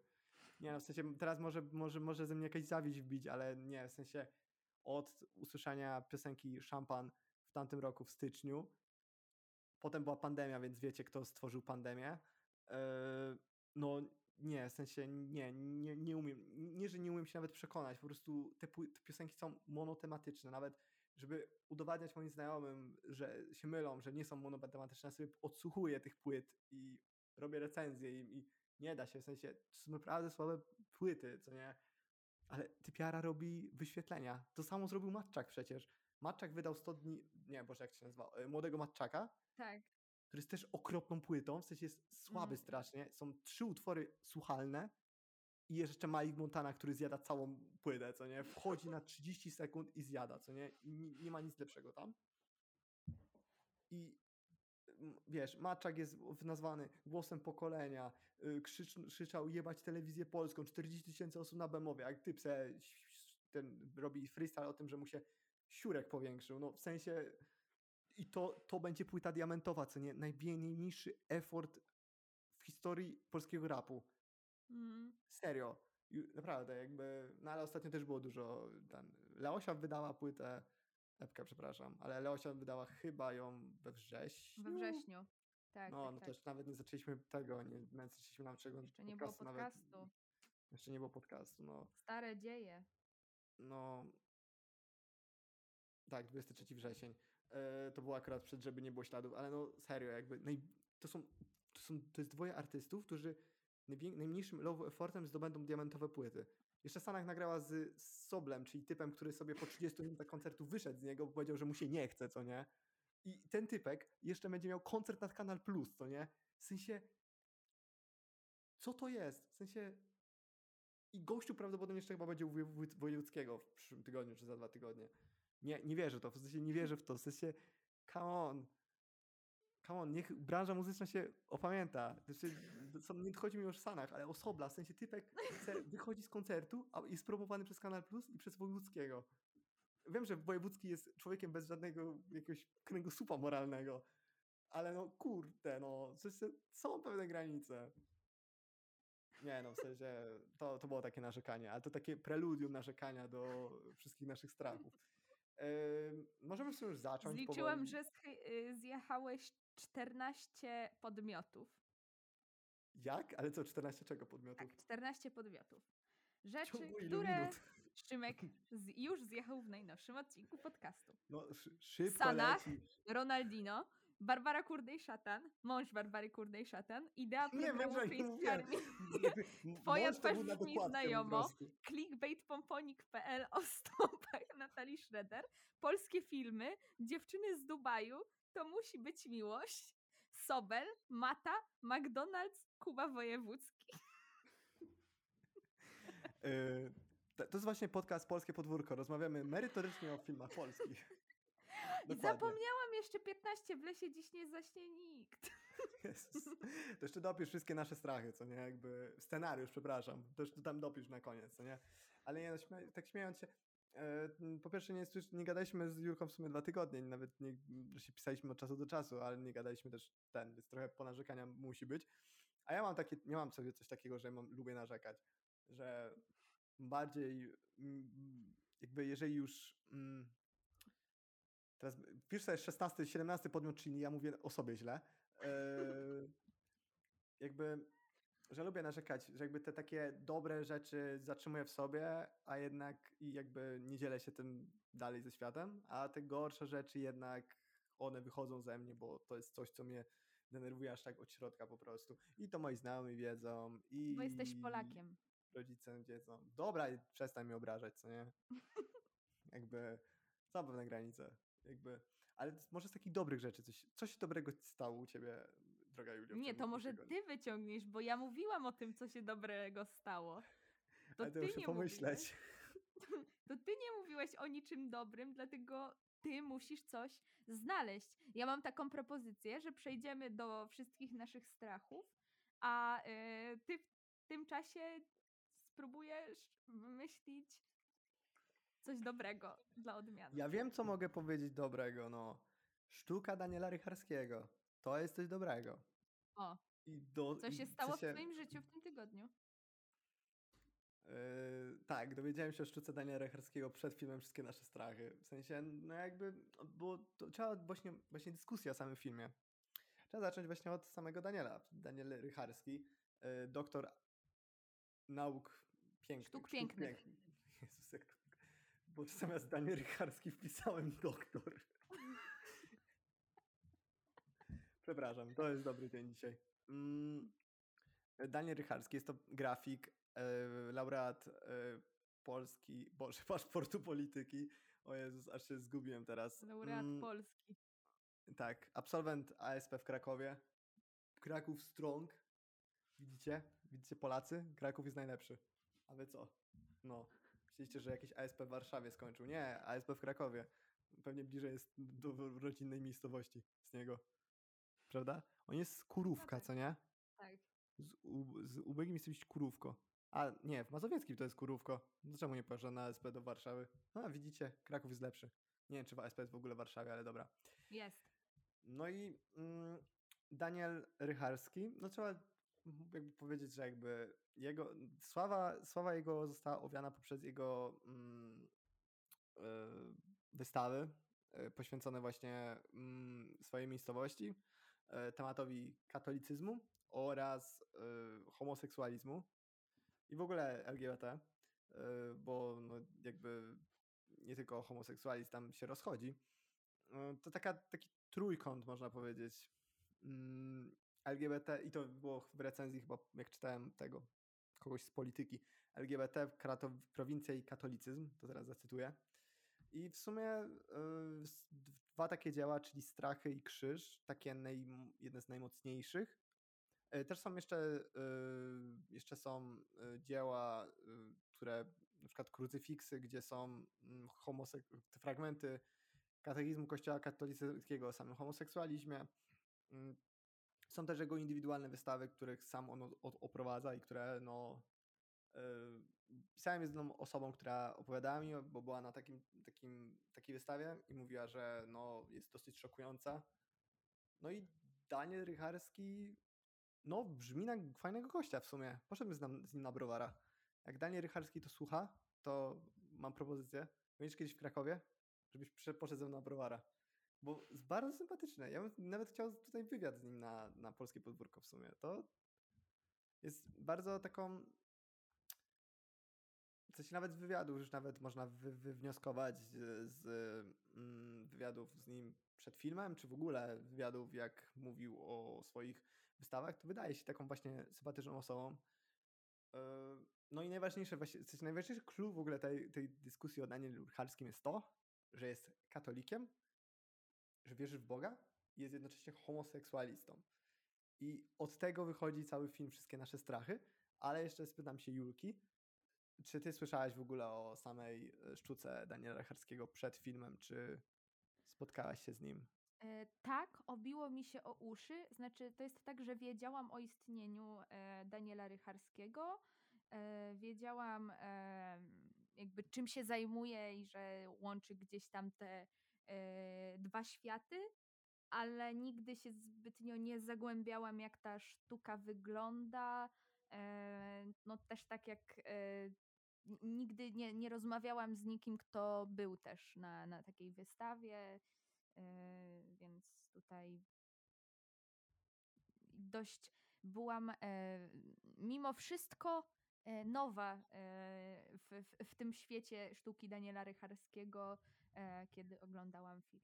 Nie no, w sensie teraz może, może, może ze mnie jakaś zawiść wbić, ale nie, w sensie od usłyszenia piosenki Szampan w tamtym roku, w styczniu, potem była pandemia, więc wiecie, kto stworzył pandemię. Yy, no nie, w sensie nie, nie, nie umiem, nie, że nie umiem się nawet przekonać, po prostu te, te piosenki są monotematyczne, nawet żeby udowadniać moim znajomym, że się mylą, że nie są monotematyczne, ja sobie odsłuchuję tych płyt i robię recenzje i, i nie da się, w sensie to są naprawdę słabe płyty, co nie? Ale Typiara robi wyświetlenia. To samo zrobił Matczak przecież. Matczak wydał 100 dni, nie, boże jak się nazywa, e, Młodego Matczaka, Tak. Który jest też okropną płytą, w sensie jest słaby Mm. strasznie. Są trzy utwory słuchalne i jeszcze Malik Montana, który zjada całą płytę, co nie? Wchodzi na 30 sekund i zjada, co nie? I nie, ma nic lepszego tam. I wiesz, Maczak jest nazwany głosem pokolenia, y, krzycz, krzyczał jebać telewizję polską, 40 tysięcy osób na Bemowie, jak typ se ten robi freestyle o tym, że mu się siurek powiększył, no w sensie i to, to będzie płyta diamentowa, co nie? Najmniejszy effort w historii polskiego rapu. Mm. Serio. Naprawdę, jakby. No ale ostatnio też było dużo. Ten, Leosia wydała płytę. Epka, przepraszam, ale Leosia wydała chyba ją we wrześniu. We wrześniu. Tak, No, tak, no tak. też nawet nie zaczęliśmy tego, nie, nawet zaczęliśmy nam czego. Jeszcze nie było nawet- podcastu. jeszcze nie było podcastu, no. Stare dzieje. No. Tak, 23 wrzesień. E, to było akurat przed, żeby nie było śladów, ale no serio, jakby naj, to, są, to są. To jest dwoje artystów, którzy najmniejszym low effortem zdobędą diamentowe płyty. Jeszcze Sanach nagrała z, Soblem, czyli typem, który sobie po 30 minutach koncertu wyszedł z niego, bo powiedział, że mu się nie chce, co nie? I ten typek jeszcze będzie miał koncert na Kanal Plus, co nie? W sensie. Co to jest? W sensie. I gościu prawdopodobnie jeszcze chyba będzie u Woj- Woj- Wojewódzkiego w przyszłym tygodniu czy za dwa tygodnie. Nie, nie wierzę w to, w sensie nie wierzę w to, w sensie come on. Come on, niech branża muzyczna się opamięta. Znaczy, co, nie chodzi mi już o Sanach, ale o Sobla, w sensie typek wychodzi z koncertu, a jest promowany przez Kanal Plus i przez Wojewódzkiego. Wiem, że Wojewódzki jest człowiekiem bez żadnego jakiegoś kręgosłupa moralnego, ale no kurde, no, w sensie są pewne granice. Nie no, w sensie to, to było takie narzekanie, ale to takie preludium narzekania do wszystkich naszych strachów. Możemy sobie już zacząć Zliczyłam, powoli. że y, zjechałeś 14 podmiotów. Jak? Ale co, 14 czego Tak, podmiotów? 14 podmiotów. Rzeczy, które minut? Szymek z, już zjechał w najnowszym odcinku podcastu. No, szy- szybko Sanach, leci. Ronaldino, Barbara Kurdej-Szatan, mąż Barbary Kurdej-Szatan, idea programu Jakby m- Twoja twarz brzmi znajomo. clickbaitpomponik.pl o stopach Natalii Schroeder, polskie filmy, dziewczyny z Dubaju, to musi być miłość, Sobel, Mata, McDonald's, Kuba Wojewódzki. To, to jest właśnie podcast Polskie Podwórko. Rozmawiamy merytorycznie o filmach polskich. I Dokładnie. zapomniałam jeszcze 15, w lesie dziś nie zaśnie nikt. Jezus. To jeszcze dopisz wszystkie nasze strachy, co nie? Jakby scenariusz, przepraszam. To jeszcze tam dopisz na koniec, co nie? Ale nie, no, śmia- tak śmiejąc się, e, po pierwsze nie, nie gadaliśmy z Julką w sumie dwa tygodnie, nawet nie, się pisaliśmy od czasu do czasu, ale nie gadaliśmy też ten, więc trochę ponarzekania musi być. A ja mam takie, nie mam sobie coś takiego, że mam, lubię narzekać, że bardziej jakby jeżeli już mm, teraz pisz sobie 16, 17 podmiot, czyli ja mówię o sobie źle, Eee, jakby, że lubię narzekać, że jakby te takie dobre rzeczy zatrzymuję w sobie, a jednak i jakby nie dzielę się tym dalej ze światem, a te gorsze rzeczy jednak one wychodzą ze mnie, bo to jest coś, co mnie denerwuje aż tak od środka po prostu. I to moi znajomi wiedzą i Bo jesteś Polakiem. rodzice wiedzą. Dobra, i przestań mnie obrażać, co nie? jakby są pewne granice. Jakby, ale może z takich dobrych rzeczy coś, coś dobrego stało u ciebie, droga Julia. w Nie, to może tygodnia? ty wyciągniesz, bo ja mówiłam o tym, co się dobrego stało. To Ale to ty muszę nie pomyśleć. Mówiłeś, to ty nie mówiłeś o niczym dobrym, dlatego ty musisz coś znaleźć. Ja mam taką propozycję, że przejdziemy do wszystkich naszych strachów, a y, ty w tym czasie spróbujesz wymyślić coś dobrego dla odmiany. Ja wiem, co mogę powiedzieć dobrego, no. Sztuka Daniela Rycharskiego. To jest coś dobrego. O, I do, co się stało w sensie, twoim życiu w tym tygodniu? Yy, tak, dowiedziałem się o sztuce Daniela Rycharskiego przed filmem Wszystkie nasze strachy. W sensie, no jakby, bo to trzeba właśnie, właśnie dyskusja o samym filmie. Trzeba zacząć właśnie od samego Daniela. Daniel Rycharski, yy, doktor nauk pięknych. Sztuk pięknych. Jak to... Bo zamiast Daniel Rycharski wpisałem doktor. Przepraszam, to jest dobry dzień dzisiaj. Mm, Daniel Rycharski jest to grafik, e, laureat e, Polski, Boże, paszportu polityki. O Jezus, aż się zgubiłem teraz. Laureat Mm, Polski. tak, absolwent ASP w Krakowie. Kraków Strong. Widzicie? Widzicie Polacy? Kraków jest najlepszy. A wy co? No. Myślicie, że jakiś ASP w Warszawie skończył? Nie, ASP w Krakowie. Pewnie bliżej jest do rodzinnej miejscowości z niego. Prawda? On jest z Kurówka, tak. co nie? Tak. Z, u, z ubiegiem jest Kurówko. A nie, w Mazowieckim to jest Kurówko. No Czemu nie poszedł na ASP do Warszawy? A widzicie, Kraków jest lepszy. Nie wiem, czy ASP jest w ogóle w Warszawie, ale dobra. Jest. No i mm, Daniel Rycharski, no trzeba jakby powiedzieć, że jakby jego sława, sława jego została owiana poprzez jego mm, e, wystawy e, poświęcone właśnie mm, swojej miejscowości, e, tematowi katolicyzmu oraz homoseksualizmu i w ogóle LGBT, bo no, jakby nie tylko homoseksualizm tam się rozchodzi. To taka, taki trójkąt, można powiedzieć. Mm, LGBT, i to było w recenzji chyba, jak czytałem tego, kogoś z polityki. LGBT, krato, prowincja i katolicyzm, to teraz zacytuję. I w sumie y, dwa takie dzieła, czyli Strachy i Krzyż, takie naj, jedne z najmocniejszych. Y, Też są jeszcze, y, jeszcze są dzieła, które na przykład krucyfiksy, gdzie są mm, homosek- fragmenty katechizmu Kościoła katolickiego o samym homoseksualizmie. Są też jego indywidualne wystawy, których sam on oprowadza i które no. y, Pisałem z jedną osobą, która opowiadała mi, bo była na takim, takim, takiej wystawie i mówiła, że no, jest dosyć szokująca. No i Daniel Rycharski no, brzmi na fajnego gościa w sumie. Poszedłbym z, nam, z nim na browara. Jak Daniel Rycharski to słucha, to mam propozycję. Będziesz kiedyś w Krakowie, żebyś poszedł ze mną na browara. Bo jest bardzo sympatyczny. Ja bym nawet chciał tutaj wywiad z nim na, na polskie podwórko w sumie. To jest bardzo taką. Sensie nawet z wywiadów już nawet można wy, wywnioskować z, z mm, wywiadów z nim przed filmem, czy w ogóle wywiadów, jak mówił o swoich wystawach, to wydaje się taką właśnie sympatyczną osobą. Yy, No i najważniejsze, właśnie, sensie najważniejszy clue w ogóle tej, tej dyskusji o Danielu Rycharskim jest to, że jest katolikiem, że wierzy w Boga i jest jednocześnie homoseksualistą. I od tego wychodzi cały film, wszystkie nasze strachy. Ale jeszcze spytam się Julki, czy ty słyszałaś w ogóle o samej e, sztuce Daniela Rycharskiego przed filmem, czy spotkałaś się z nim? E, tak, obiło mi się o uszy. Znaczy, to jest tak, że wiedziałam o istnieniu e, Daniela Rycharskiego. Wiedziałam jakby czym się zajmuje i że łączy gdzieś tam te dwa światy, ale nigdy się zbytnio nie zagłębiałam, jak ta sztuka wygląda. E, no też tak jak e, nigdy nie, nie rozmawiałam z nikim, kto był też na, na takiej wystawie. E, więc tutaj dość byłam e, mimo wszystko e, nowa e, w, w, w tym świecie sztuki Daniela Rycharskiego, e, kiedy oglądałam film.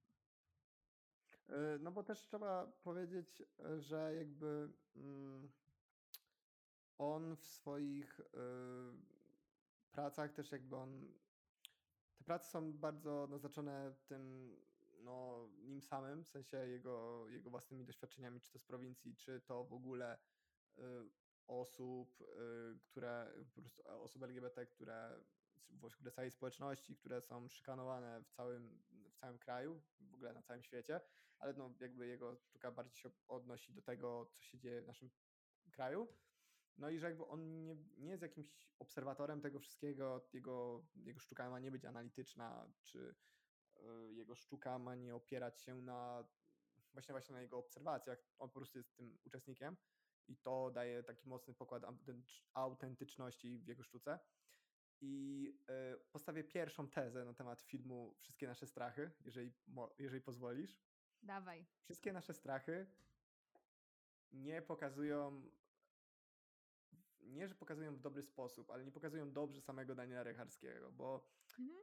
E, No bo też trzeba powiedzieć, e, że jakby mm, on w swoich e, pracach też jakby on. Te prace są bardzo naznaczone tym, no, nim samym, w sensie jego, jego własnymi doświadczeniami, czy to z prowincji, czy to w ogóle osób, które po prostu e, osób LGBT, które w całej społeczności, które są szykanowane w całym, w całym kraju, w ogóle na całym świecie, ale no jakby jego sztuka bardziej się odnosi do tego, co się dzieje w naszym kraju. No i że jakby on nie, nie jest jakimś obserwatorem tego wszystkiego, jego, jego sztuka ma nie być analityczna, czy y, jego sztuka ma nie opierać się na właśnie właśnie na jego obserwacjach. On po prostu jest tym uczestnikiem i to daje taki mocny pokład autentycz- autentyczności w jego sztuce. I y, postawię pierwszą tezę na temat filmu Wszystkie nasze strachy, jeżeli, jeżeli pozwolisz. Dawaj. Wszystkie nasze strachy nie pokazują, nie że pokazują w dobry sposób, ale nie pokazują dobrze samego Daniela Rycharskiego, bo Mhm.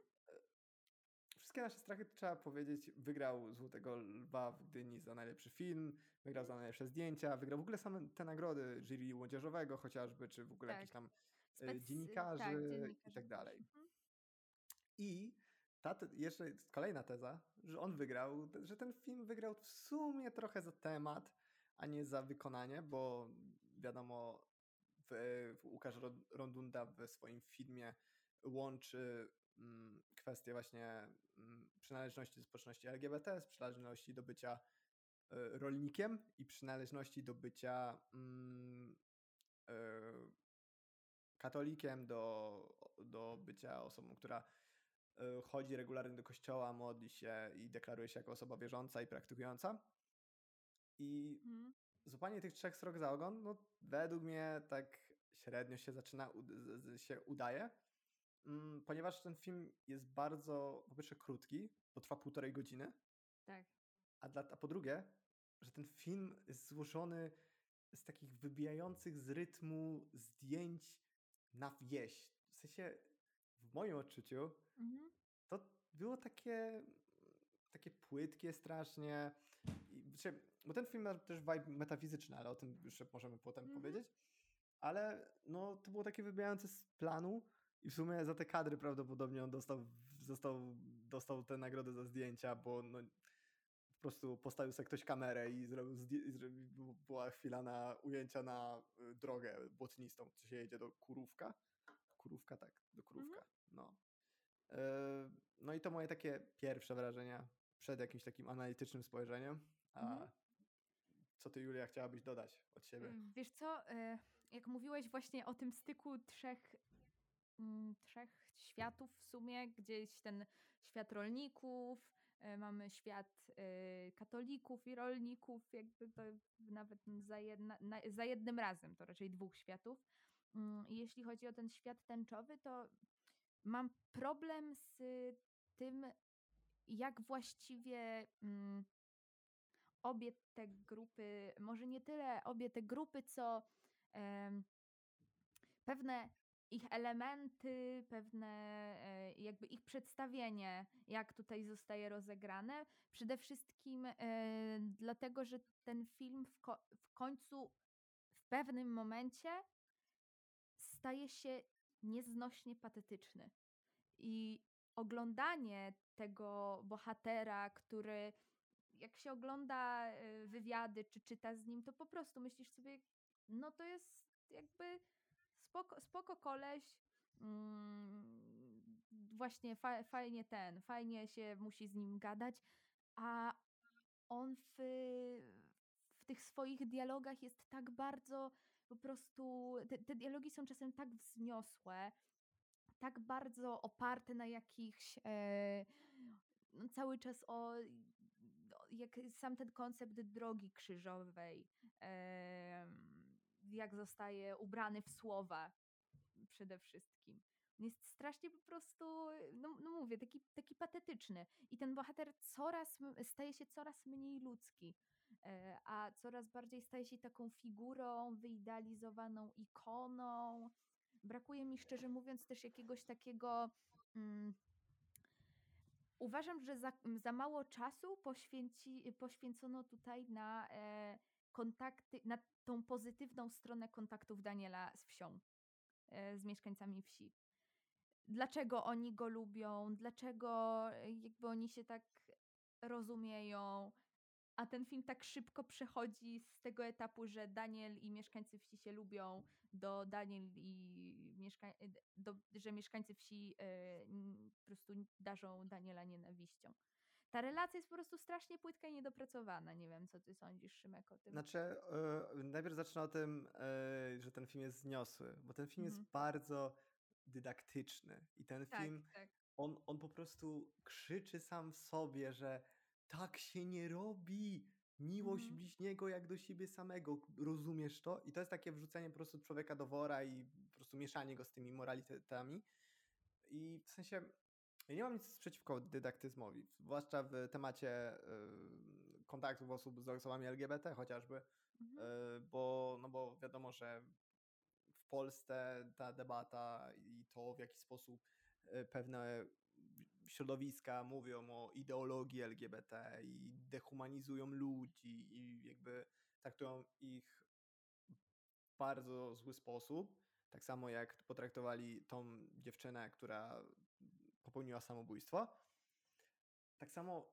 wszystkie nasze strachy, trzeba powiedzieć, wygrał Złotego Lwa w Gdyni za najlepszy film, wygrał za najlepsze zdjęcia, wygrał w ogóle same te nagrody jury młodzieżowego chociażby, czy w ogóle Tak. jakichś tam e, Spec- dziennikarzy, tak, i dziennikarzy tak dalej. Mhm. I ta jeszcze kolejna teza, że on wygrał, że ten film wygrał w sumie trochę za temat, a nie za wykonanie, bo wiadomo, w, w Łukasz Ro- Rondunda w swoim filmie łączy mm, kwestię właśnie mm, przynależności do społeczności LGBT z przynależności do bycia y, rolnikiem i przynależności do bycia mm, y, katolikiem, do, do bycia osobą, która y, chodzi regularnie do kościoła, modli się i deklaruje się jako osoba wierząca i praktykująca. I Mhm. złapanie tych trzech srok za ogon, no według mnie tak średnio się zaczyna, się udaje, mm, ponieważ ten film jest bardzo, po pierwsze krótki, bo trwa półtorej godziny, Tak. a, dla, a po drugie, że ten film jest złożony z takich wybijających z rytmu zdjęć na wieś. W sensie, w moim odczuciu, Mhm. to było takie, takie płytkie strasznie. I, znaczy, bo ten film ma też vibe metafizyczny, ale o tym jeszcze możemy potem Mhm. powiedzieć. Ale no, to było takie wybijające z planu i w sumie za te kadry prawdopodobnie on dostał, został, dostał tę nagrodę za zdjęcia, bo no, prostu postawił sobie ktoś kamerę i zrobił, i zrobił była chwila na ujęcia na y, drogę błotnistą, co się jedzie do Kurówka. Kurówka, tak, do Kurówka, no. Yy, No i to moje takie pierwsze wrażenia przed jakimś takim analitycznym spojrzeniem. A Mhm. co ty, Julia, chciałabyś dodać od siebie? Y, Wiesz co, e, jak mówiłeś właśnie o tym styku trzech, mm, trzech światów w sumie, gdzieś ten świat rolników, e, mamy świat e, katolików i rolników, jakby to nawet za, jedna, na, za jednym razem, to raczej dwóch światów. Mm, Jeśli chodzi o ten świat tęczowy, to mam problem z tym, jak właściwie mm, obie te grupy, może nie tyle obie te grupy, co pewne ich elementy, pewne e, jakby ich przedstawienie, jak tutaj zostaje rozegrane. Przede wszystkim e, dlatego, że ten film w, ko- w końcu w pewnym momencie staje się nieznośnie patetyczny. I oglądanie tego bohatera, który jak się ogląda e, wywiady czy czyta z nim, to po prostu myślisz sobie, no to jest jakby spoko, spoko koleś, mm, właśnie fa, fajnie ten, fajnie się musi z nim gadać, a on w, w tych swoich dialogach jest tak bardzo po prostu, te, te dialogi są czasem tak wzniosłe, tak bardzo oparte na jakichś e, no, cały czas o jak sam ten koncept drogi krzyżowej, e, jak zostaje ubrany w słowa przede wszystkim. On jest strasznie po prostu, no, no mówię, taki, taki patetyczny. I ten bohater coraz staje się coraz mniej ludzki, e, a coraz bardziej staje się taką figurą, wyidealizowaną ikoną. Brakuje mi szczerze mówiąc też jakiegoś takiego. Mm, uważam, że za, za mało czasu poświęci, poświęcono tutaj na e, kontakty, na tą pozytywną stronę kontaktów Daniela z wsią, e, z mieszkańcami wsi. Dlaczego oni go lubią, dlaczego e, jakby oni się tak rozumieją, a ten film tak szybko przechodzi z tego etapu, że Daniel i mieszkańcy wsi się lubią, do Daniel i mieszka do, że mieszkańcy wsi y, po prostu darzą Daniela nienawiścią. Ta relacja jest po prostu strasznie płytka i niedopracowana. Nie wiem, co ty sądzisz, Szymek, o tym. Znaczy, yy, najpierw zacznę o tym, yy, że ten film jest zniosły, bo ten film Mhm. jest bardzo dydaktyczny i ten Tak, film, tak. on, on po prostu krzyczy sam w sobie, że tak się nie robi, miłość Mhm. bliźniego jak do siebie samego, rozumiesz to? I to jest takie wrzucenie po prostu człowieka do wora i po prostu mieszanie go z tymi moralitetami. I w sensie, ja nie mam nic przeciwko dydaktyzmowi, zwłaszcza w temacie y, kontaktów osób z osobami LGBT chociażby, Mhm. y, bo, no bo wiadomo, że w Polsce ta debata i to, w jaki sposób y, pewne środowiska mówią o ideologii LGBT i dehumanizują ludzi i jakby traktują ich w bardzo zły sposób. Tak samo jak potraktowali tą dziewczynę, która popełniła samobójstwo. Tak samo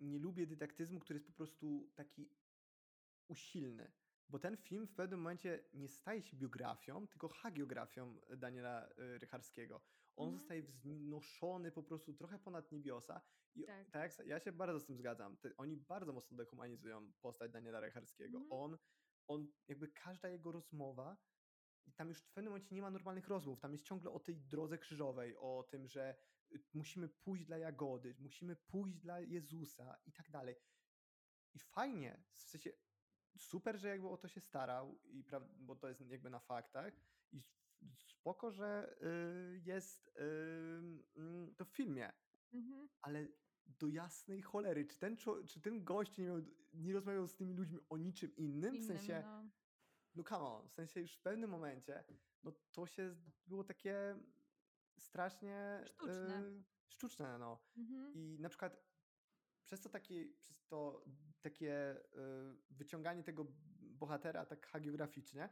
nie lubię dydaktyzmu, który jest po prostu taki usilny. Bo ten film w pewnym momencie nie staje się biografią, tylko hagiografią Daniela y, Rycharskiego. On Mhm. zostaje wznoszony po prostu trochę ponad niebiosa. I Tak. tak, ja się bardzo z tym zgadzam. Oni bardzo mocno dehumanizują postać Daniela Rycharskiego. Mhm. On, on, jakby każda jego rozmowa, i tam już w pewnym momencie nie ma normalnych rozmów. Tam jest ciągle o tej drodze krzyżowej, o tym, że y, musimy pójść dla Jagody, musimy pójść dla Jezusa i tak dalej. I fajnie, w sensie super, że jakby o to się starał, i bo to jest jakby na faktach. I spoko, że y, jest y, to w filmie, Mhm. ale do jasnej cholery, czy ten, czy ten gość nie, miał, nie rozmawiał z tymi ludźmi o niczym innym? W Innym, sensie, no. No come on, w sensie już w pewnym momencie, no to się było takie strasznie Sztuczne. y, sztuczne, no. Mhm. I na przykład przez to takie, przez to takie y, wyciąganie tego bohatera tak hagiograficznie,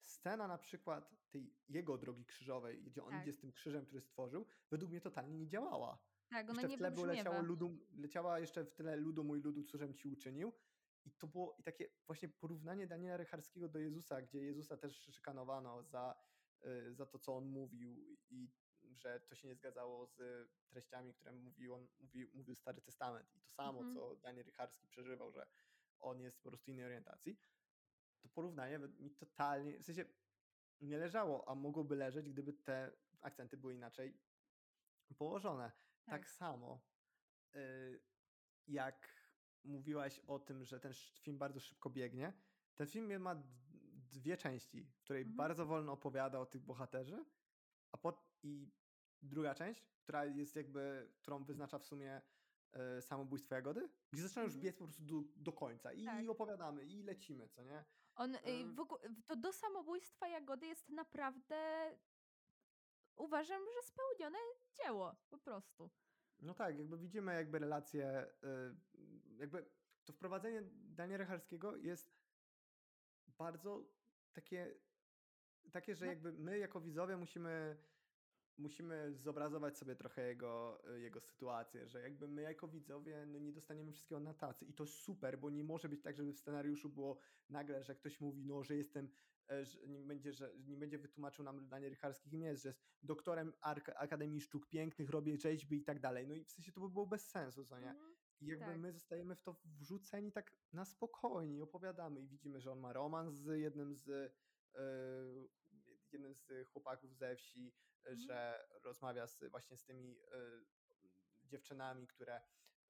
scena na przykład tej jego drogi krzyżowej, gdzie on Tak. idzie z tym krzyżem, który stworzył, według mnie totalnie nie działała. Tak, ona Jeszcze w nie tle było leciało ludu, leciała jeszcze w tyle ludu mój ludu, cóżem ci uczynił. I to było i takie właśnie porównanie Daniela Rycharskiego do Jezusa, gdzie Jezusa też szykanowano za, y, za to, co on mówił i że to się nie zgadzało z treściami, które mówił, on, mówił, mówił Stary Testament. I to samo, Mhm. co Daniel Rycharski przeżywał, że on jest po prostu innej orientacji. To porównanie mi totalnie, w sensie nie leżało, a mogłoby leżeć, gdyby te akcenty były inaczej położone. Tak, Tak. samo y, jak mówiłaś o tym, że ten film bardzo szybko biegnie, ten film ma dwie części, w której Mhm. bardzo wolno opowiada o tych bohaterzy, a po, i druga część, która jest jakby, którą wyznacza w sumie y, samobójstwo Jagody, gdzie zaczyna już Mhm. biec po prostu do, do końca i Tak. opowiadamy i lecimy, co nie? On, y, Ym. w ogóle, to do samobójstwa Jagody jest naprawdę, uważam, że spełnione dzieło, po prostu. No tak, jakby widzimy jakby relacje, y, jakby to wprowadzenie Daniela Rycharskiego jest bardzo takie, takie, że No. jakby my jako widzowie musimy, musimy zobrazować sobie trochę jego, jego sytuację, że jakby my jako widzowie no nie dostaniemy wszystkiego na tacy i to super, bo nie może być tak, żeby w scenariuszu było nagle, że ktoś mówi, no, że jestem, e, że nie będzie, że nie będzie wytłumaczył nam Daniel Rycharski kim jest, że jest doktorem Ark- Akademii Sztuk Pięknych, robię rzeźby i tak dalej. No i w sensie to by było bez sensu, co nie? Mhm. I jakby Tak. my zostajemy w to wrzuceni tak na spokojnie, opowiadamy i widzimy, że on ma romans z jednym z e, jednym z chłopaków ze wsi, e, Mhm. że rozmawia z, właśnie z tymi e, dziewczynami, które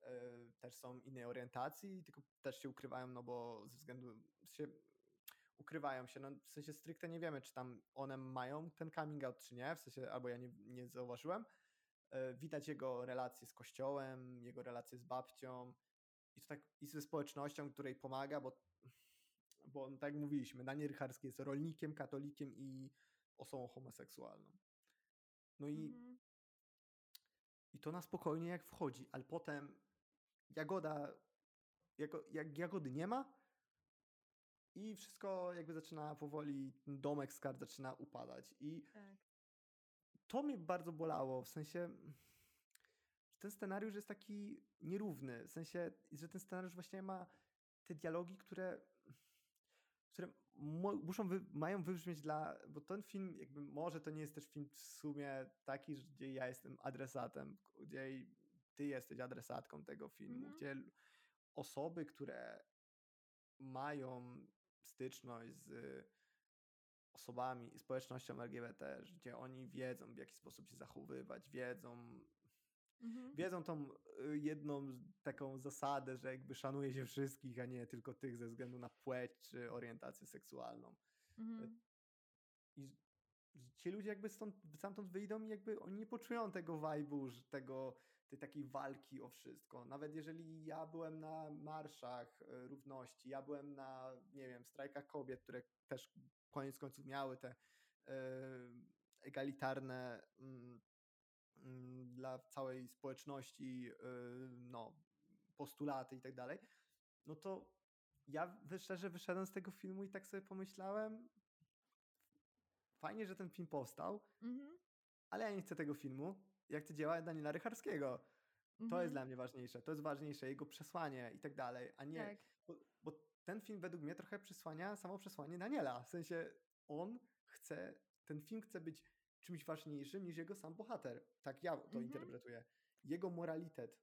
e, też są innej orientacji, tylko też się ukrywają, no bo ze względu się ukrywają się, no w sensie stricte nie wiemy, czy tam one mają ten coming out, czy nie, w sensie, albo ja nie, nie zauważyłem. E, Widać jego relacje z kościołem, jego relacje z babcią i to tak i ze społecznością, której pomaga, bo, bo tak jak mówiliśmy, Daniel Rycharski jest rolnikiem, katolikiem i osobą homoseksualną. No i, Mhm. i to na spokojnie jak wchodzi, ale potem Jagoda, jako, jak Jagody nie ma i wszystko jakby zaczyna powoli, domek z kart zaczyna upadać i Tak. To mnie bardzo bolało, w sensie, że ten scenariusz jest taki nierówny, w sensie, że ten scenariusz właśnie ma te dialogi, które, które muszą, wy, mają wybrzmieć dla, bo ten film, jakby może to nie jest też film w sumie taki, gdzie ja jestem adresatem, gdzie ty jesteś adresatką tego filmu, Mhm. gdzie osoby, które mają styczność z osobami, społecznością LGBT, gdzie oni wiedzą, w jaki sposób się zachowywać, wiedzą, Mhm. wiedzą tą y, jedną taką zasadę, że jakby szanuje się wszystkich, a nie tylko tych ze względu na płeć czy orientację seksualną. Mhm. I że ci ludzie jakby stąd, stamtąd wyjdą i jakby oni nie poczują tego vibe'u, tego, tej takiej walki o wszystko. Nawet jeżeli ja byłem na marszach y, równości, ja byłem na, nie wiem, strajkach kobiet, które też koniec końców miały te y, egalitarne mm, mm, dla całej społeczności y, no, postulaty i tak dalej, no to ja szczerze wyszedłem z tego filmu i tak sobie pomyślałem, fajnie, że ten film powstał, Mhm. ale ja nie chcę tego filmu. Ja chcę dzieła Daniela Rycharskiego. To jest Mhm. dla mnie ważniejsze. To jest ważniejsze, jego przesłanie i tak dalej, a nie. Tak. Bo, bo ten film według mnie trochę przesłania samo przesłanie Daniela. W sensie on chce, ten film chce być czymś ważniejszym niż jego sam bohater. Tak ja to Mhm. interpretuję. Jego moralitet,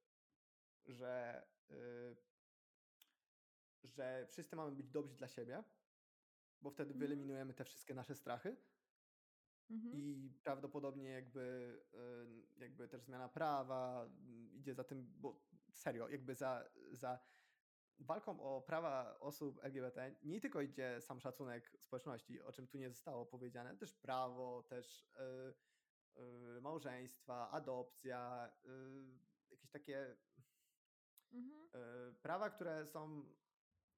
że, y, że wszyscy mamy być dobrzy dla siebie, bo wtedy Mhm. wyeliminujemy te wszystkie nasze strachy. Mhm. I prawdopodobnie jakby, y, jakby też zmiana prawa mm, idzie za tym, bo serio, jakby za, za walką o prawa osób LGBT nie tylko idzie sam szacunek społeczności, o czym tu nie zostało powiedziane, też prawo, też y, y, małżeństwa, adopcja, y, jakieś takie Mhm. prawa, które są,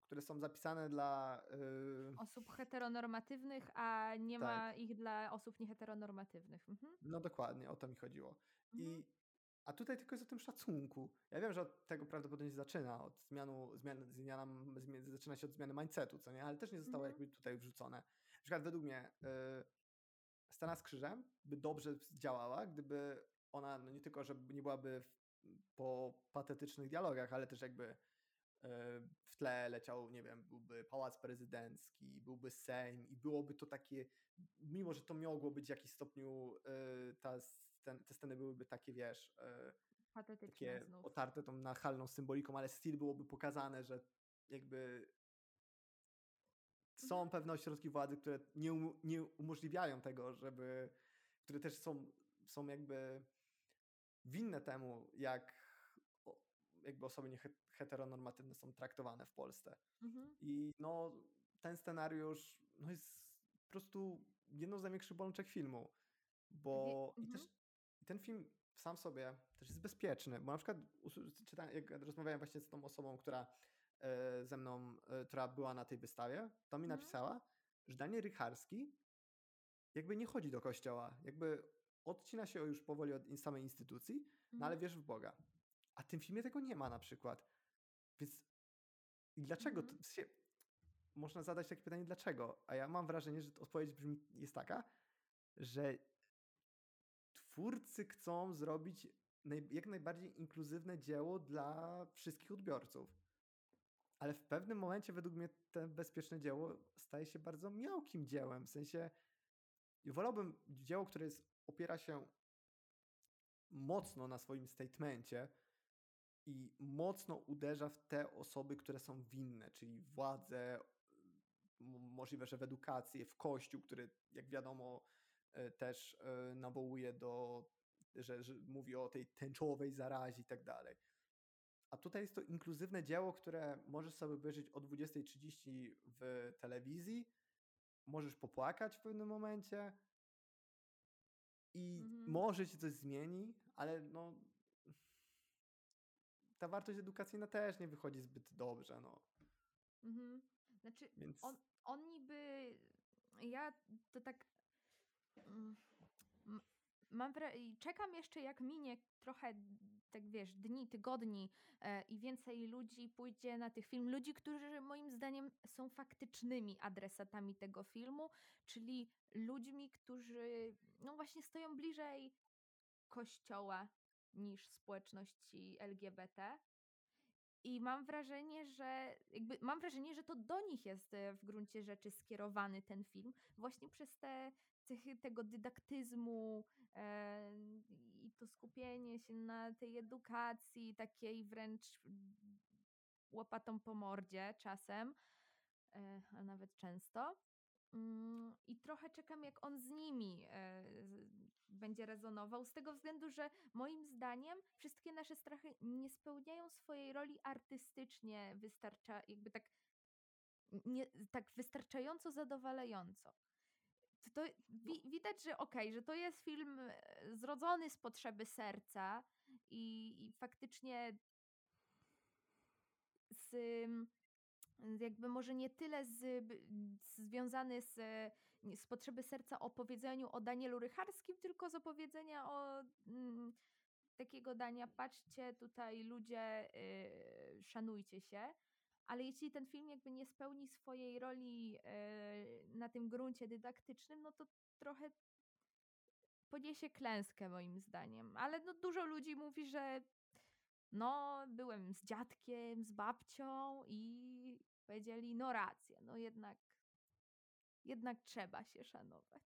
które są zapisane dla Osób heteronormatywnych, a nie Tak. ma ich dla osób nieheteronormatywnych. Mhm. No dokładnie, o to mi chodziło. Mhm. I, a tutaj tylko jest o tym szacunku. Ja wiem, że od tego prawdopodobnie się zaczyna, od zmianu, zmian, zmiana, zmian, zaczyna się od zmiany mindsetu, co nie? Ale też nie zostało Mhm. jakby tutaj wrzucone. Na przykład według mnie y, scena z krzyżem by dobrze działała, gdyby ona, no nie tylko, że nie byłaby w, po patetycznych dialogach, ale też jakby y, w tle leciał, nie wiem, byłby pałac prezydencki, byłby Sejm i byłoby to takie, mimo że to mogło być w jakimś stopniu, y, ta, scen, te sceny byłyby takie, wiesz, y, Patetyczne takie znów. otarte tą nachalną symboliką, ale still byłoby pokazane, że jakby są Mhm. pewne ośrodki władzy, które nie, um, nie umożliwiają tego, żeby, które też są, są jakby winne temu, jak jakby osoby nieheteronormatywne są traktowane w Polsce. Mhm. I no, ten scenariusz no, jest po prostu jedną z największych bolączek filmu, bo Wie- i też mhm. Ten film sam sobie też jest bezpieczny, bo na przykład czytałem, jak rozmawiałem właśnie z tą osobą, która e, ze mną, e, która była na tej wystawie, to mi Mhm. napisała, że Daniel Rycharski jakby nie chodzi do kościoła, jakby odcina się już powoli od samej instytucji, no ale Mhm. wierzy w Boga. A w tym filmie tego nie ma na przykład. Więc dlaczego? Mhm. To się, można zadać takie pytanie, dlaczego? A ja mam wrażenie, że odpowiedź brzmi, jest taka, że twórcy chcą zrobić naj, jak najbardziej inkluzywne dzieło dla wszystkich odbiorców. Ale w pewnym momencie według mnie to bezpieczne dzieło staje się bardzo miałkim dziełem. W sensie wolałbym dzieło, które jest, opiera się mocno na swoim statemencie i mocno uderza w te osoby, które są winne, czyli władze, możliwe, że w edukację, w kościół, który jak wiadomo też e, nawołuje do, że, że mówi o tej tęczowej zarazie i tak dalej. A tutaj jest to inkluzywne dzieło, które możesz sobie obejrzeć o 20.30 w telewizji, możesz popłakać w pewnym momencie i Mhm. może ci coś zmieni, ale no ta wartość edukacyjna też nie wychodzi zbyt dobrze, no. Mhm. Znaczy, Więc on, on niby. Ja to tak. Mm, Mam czekam jeszcze, jak minie trochę, tak wiesz, dni, tygodni e, i więcej ludzi pójdzie na tych film. Ludzi, którzy moim zdaniem są faktycznymi adresatami tego filmu, czyli ludźmi, którzy no właśnie stoją bliżej kościoła niż społeczności LGBT. I mam wrażenie, że jakby mam wrażenie, że to do nich jest e, w gruncie rzeczy skierowany ten film, właśnie przez te tego dydaktyzmu e, i to skupienie się na tej edukacji, takiej wręcz łopatą po mordzie czasem, e, a nawet często. Mm, I trochę czekam, jak on z nimi e, będzie rezonował, z tego względu, że moim zdaniem wszystkie nasze strachy nie spełniają swojej roli artystycznie, wystarcza, jakby tak, nie, tak wystarczająco zadowalająco. To, wi, widać, że okej, że to jest film e, zrodzony z potrzeby serca i, i faktycznie z jakby może nie tyle z, związany z, z potrzeby serca o powiedzeniu o Danielu Rycharskim, tylko z opowiedzenia o mm, takiego dania, patrzcie tutaj ludzie, y, szanujcie się. Ale jeśli ten film jakby nie spełni swojej roli y, na tym gruncie dydaktycznym, no to trochę poniesie klęskę moim zdaniem. Ale no, dużo ludzi mówi, że no, byłem z dziadkiem, z babcią i powiedzieli, no racja, no jednak, jednak trzeba się szanować.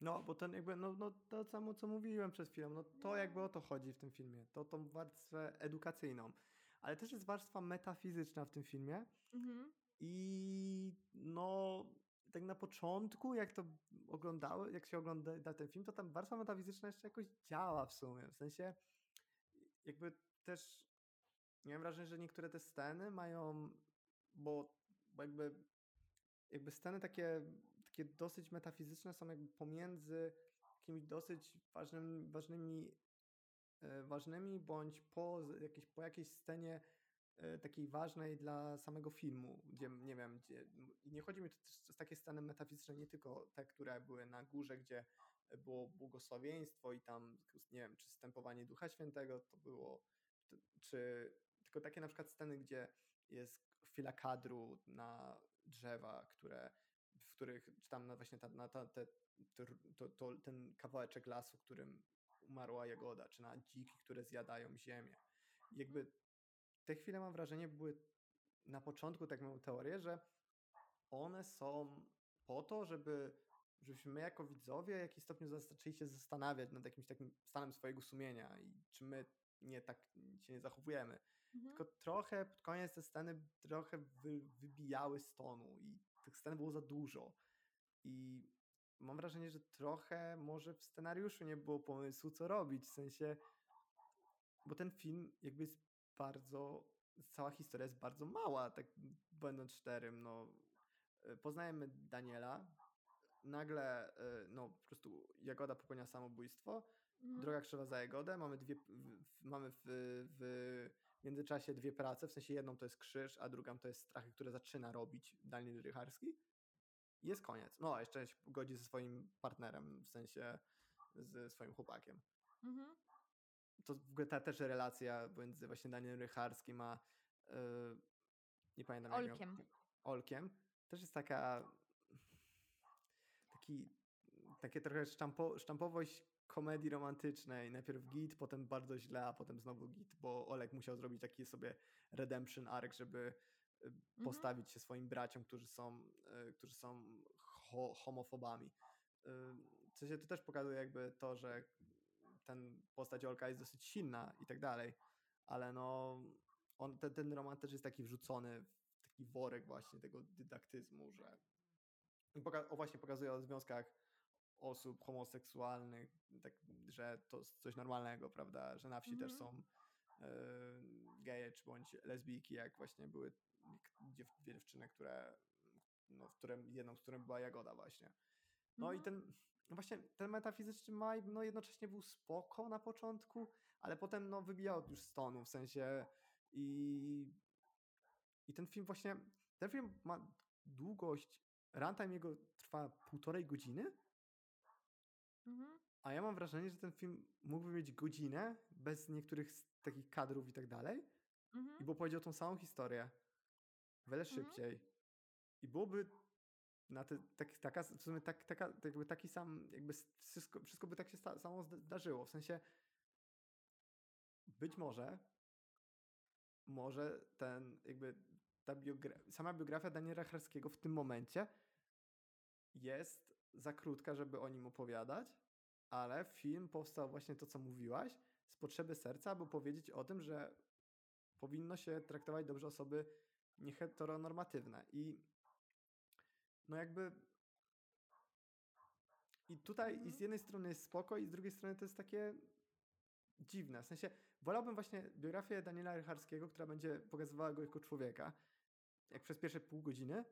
no, bo ten jakby, no, no to samo co mówiłem przed chwilą, no to jakby o to chodzi w tym filmie, to tą warstwę edukacyjną. Ale też jest warstwa metafizyczna w tym filmie Mhm. i no tak na początku, jak to oglądały, jak się ogląda ten film, to tam warstwa metafizyczna jeszcze jakoś działa w sumie. W sensie jakby też miałem wrażenie, że niektóre te sceny mają, bo, bo jakby, jakby sceny takie, takie dosyć metafizyczne są jakby pomiędzy jakimiś dosyć ważnymi, ważnymi, ważnymi bądź po, po jakiejś scenie e, takiej ważnej dla samego filmu, gdzie nie wiem, gdzie, nie chodzi mi też o takie sceny metafizyczne, nie tylko te, które były na górze, gdzie było błogosławieństwo i tam, nie wiem, czy stępowanie Ducha Świętego, to było, czy tylko takie na przykład sceny, gdzie jest chwila kadru na drzewa, które, w których, czy tam na właśnie ta, na ta, te, to, to, ten kawałeczek lasu, którym umarła jagoda, czy na dziki, które zjadają ziemię. Jakby te chwile mam wrażenie były na początku, tak mam teorię, że one są po to, żeby żebyśmy my jako widzowie w jakiś stopniu zaczęli się zastanawiać nad jakimś takim stanem swojego sumienia i czy my nie tak się nie zachowujemy. Mhm. Tylko trochę pod koniec te sceny trochę wy, wybijały z tonu i tych scen było za dużo. I mam wrażenie, że trochę może w scenariuszu nie było pomysłu, co robić. W sensie, bo ten film jakby jest bardzo, cała historia jest bardzo mała, tak będąc szczerym, no. Y, Poznajemy Daniela, nagle, y, no po prostu Jagoda popełnia samobójstwo, Mhm. droga krzywa za Jagodę, mamy dwie, w, w, mamy w, w międzyczasie dwie prace, w sensie jedną to jest krzyż, a drugą to jest strachy, które zaczyna robić Daniel Rycharski. Jest koniec. No, a jeszcze się godzi ze swoim partnerem, w sensie ze swoim chłopakiem Mhm. to w ogóle ta też relacja między właśnie Danielem Rycharskim a yy, nie pamiętam jak Olkiem. Olkiem też jest taka taki takie trochę sztampo, sztampowość komedii romantycznej. Najpierw git, potem bardzo źle, a potem znowu git, bo Olek musiał zrobić taki sobie redemption arc, żeby Mhm. postawić się swoim braciom, którzy są, y, którzy są ho, homofobami. W sensie to też pokazuje jakby to, że ten postać Olka jest dosyć silna i tak dalej, ale no on, ten, ten roman też jest taki wrzucony w taki worek właśnie tego dydaktyzmu, że o właśnie pokazuje o związkach osób homoseksualnych, tak, że to jest coś normalnego, prawda, że na wsi też Mhm. są e, geje czy bądź lesbijki, jak właśnie były dziew, dwie dziewczyny, które, no, w którym, jedną z którym była Jagoda właśnie. No i Mhm. ten, no właśnie ten metafizyczny maj, no jednocześnie był spoko na początku, ale potem no wybijał już z tonu, w sensie i, i ten film właśnie, ten film ma długość, runtime jego trwa półtorej godziny, Mhm. a ja mam wrażenie, że ten film mógłby mieć godzinę bez niektórych takich kadrów i tak dalej, i Mhm. bo powiedział tą samą historię, wiele Mhm. szybciej. I byłoby na te, tak, taka, w sumie tak, taka, jakby taki sam, jakby wszystko, wszystko by tak się sta, samo zda- zdarzyło. W sensie być może może ten jakby ta biogra sama biografia Daniela Harskiego w tym momencie jest za krótka, żeby o nim opowiadać, ale film powstał właśnie to, co mówiłaś, z potrzeby serca, aby powiedzieć o tym, że powinno się traktować dobrze osoby nieheteronormatywne. I no jakby. I tutaj i z Mhm. jednej strony jest spoko, i z drugiej strony to jest takie dziwne. W sensie wolałbym właśnie biografię Daniela Rycharskiego, która będzie pokazywała go jako człowieka, jak przez pierwsze pół godziny,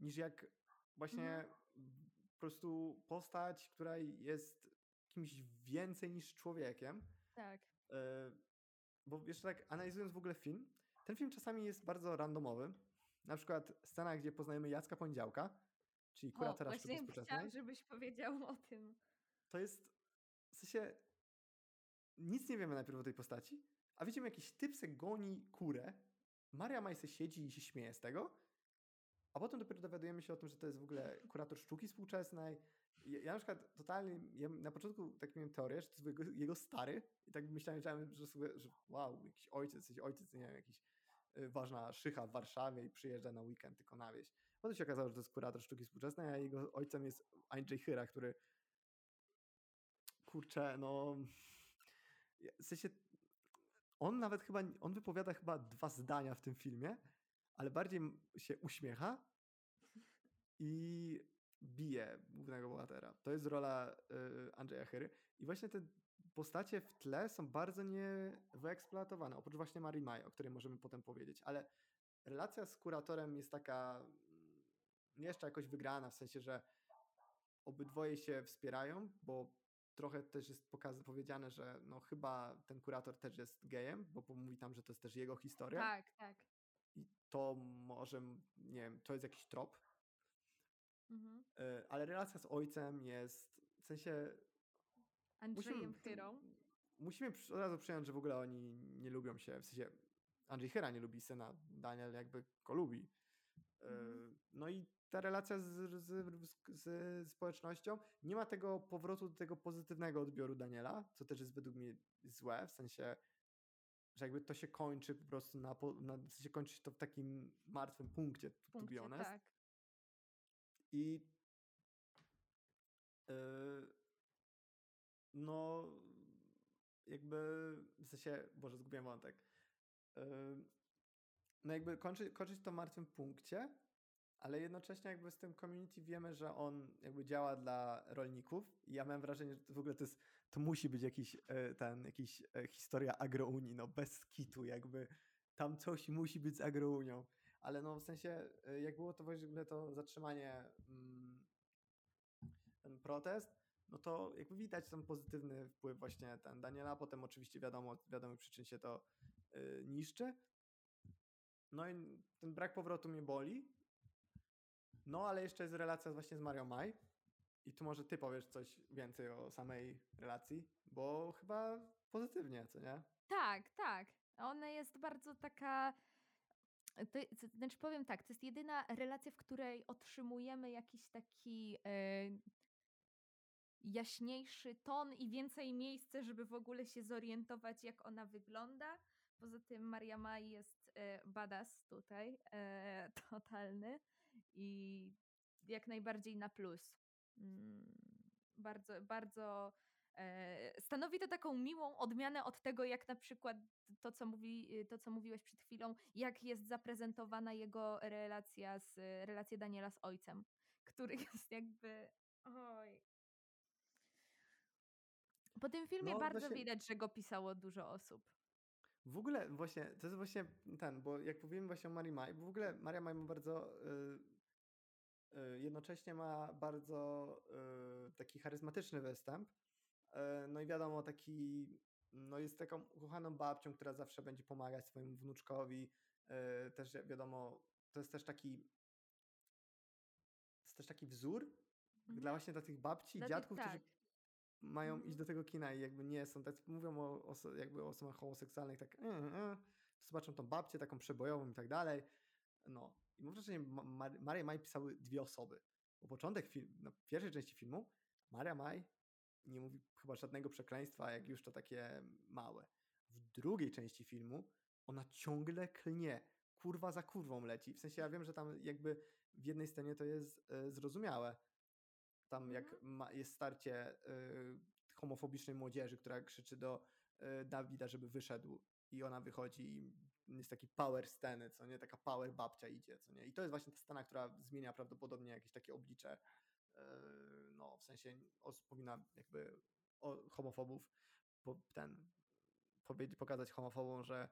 niż jak właśnie Mhm. po prostu postać, która jest kimś więcej niż człowiekiem. Tak. E, bo jeszcze tak analizując w ogóle film, ten film czasami jest bardzo randomowy. Na przykład scena, gdzie poznajemy Jacka Poniedziałka, czyli O, kuratora sztuki właśnie współczesnej. chciałam, żebyś powiedział o tym. To jest w sensie nic nie wiemy najpierw o tej postaci, a widzimy jakiś typ se goni kurę, Maria Majse siedzi i się śmieje z tego, a potem dopiero dowiadujemy się o tym, że to jest w ogóle kurator sztuki współczesnej. Ja, ja na przykład totalnie, ja na początku tak miałem teorię, że to jest jego, jego stary i tak myślałem, że, sobie, że wow, jakiś ojciec, jakiś ojciec, nie wiem, jakiś ważna szycha w Warszawie i przyjeżdża na weekend tylko na wieś. Potem się okazało, że to jest kurator sztuki współczesnej, a jego ojcem jest Andrzej Chyra, który kurczę, no w sensie on nawet chyba, on wypowiada chyba dwa zdania w tym filmie, ale bardziej się uśmiecha i bije głównego bohatera. To jest rola y, Andrzeja Chyry i właśnie te postacie w tle są bardzo niewyeksploatowane, oprócz właśnie Marii Maj, o której możemy potem powiedzieć, ale relacja z kuratorem jest taka mm, jeszcze jakoś wygrana, w sensie, że obydwoje się wspierają, bo trochę też jest pokaz- powiedziane, że no chyba ten kurator też jest gejem, bo mówi tam, że to jest też jego historia Tak, tak. i to może, nie wiem, to jest jakiś trop, Mhm. y, ale relacja z ojcem jest, w sensie Andrzejem musimy, Chyrą. musimy od razu przyjąć, że w ogóle oni nie lubią się, w sensie Andrzej Chyra nie lubi syna, Daniel jakby go lubi. Y, Mhm. No i ta relacja z, z, z, społecznością nie ma tego powrotu do tego pozytywnego odbioru Daniela, co też jest według mnie złe, w sensie, że jakby to się kończy po prostu na, na w sensie kończy się to w takim martwym punkcie, to, to Punkcie, be honest. tak. I yy, no jakby w sensie, Boże, zgubiłem wątek. No jakby kończy, kończyć to martwym punkcie, ale jednocześnie jakby z tym community wiemy, że on jakby działa dla rolników i ja mam wrażenie, że to w ogóle to jest, to musi być jakiś e, ten, jakiś e, historia agrounii, no bez kitu, jakby tam coś musi być z agrounią. Ale no w sensie, e, jak było to w ogóle to zatrzymanie, mm, ten protest, no to jakby widać tam pozytywny wpływ właśnie ten Daniela, potem oczywiście wiadomo, wiadomych przyczyn się to y, niszczy. No i ten brak powrotu mnie boli. No ale jeszcze jest relacja właśnie z Marią Maj. I tu może ty powiesz coś więcej o samej relacji, bo chyba pozytywnie, co nie? Tak, tak. Ona jest bardzo taka. To, znaczy powiem tak, to jest jedyna relacja, w której otrzymujemy jakiś taki e, jaśniejszy ton i więcej miejsca, żeby w ogóle się zorientować, jak ona wygląda. Poza tym Maria Maj jest e, badass tutaj, e, totalny i jak najbardziej na plus. Mm, bardzo, bardzo e, stanowi to taką miłą odmianę od tego, jak na przykład to, co, mówi, to, co mówiłeś przed chwilą, jak jest zaprezentowana jego relacja z relacja Daniela z ojcem, który jest jakby. Oj. Po tym filmie No, bardzo właśnie- widać, że go pisało dużo osób. W ogóle właśnie, to jest właśnie ten, bo jak mówimy właśnie o Marii Maj, w ogóle Maria Maj ma bardzo, y, y, jednocześnie ma bardzo y, taki charyzmatyczny występ, y, no i wiadomo, taki, no jest taką ukochaną babcią, która zawsze będzie pomagać swojemu wnuczkowi, y, też wiadomo, to jest też taki, to jest też taki wzór Mhm. dla właśnie dla tych babci, i dziadków, tak. którzy mają Mhm. iść do tego kina i jakby nie są, tak mówią o, oso- jakby o osobach homoseksualnych, tak mm, mm, zobaczą tą babcię taką przebojową i tak dalej. No. I mam wrażenie, Ma- Mar- Maria Maj pisały dwie osoby. Bo początek film, na pierwszej części filmu Maria Maj nie mówi chyba żadnego przekleństwa, jak już to takie małe. W drugiej części filmu ona ciągle klnie. Kurwa za kurwą leci. W sensie ja wiem, że tam jakby w jednej scenie to jest e, zrozumiałe. Tam jak Mhm. ma, jest starcie y, homofobicznej młodzieży, która krzyczy do y, Dawida, żeby wyszedł i ona wychodzi i jest taki power sceny, co nie? Taka power babcia idzie, co nie? I to jest właśnie ta scena, która zmienia prawdopodobnie jakieś takie oblicze, y, no w sensie powinna jakby o, homofobów po, ten powiedzieć, pokazać homofobom, że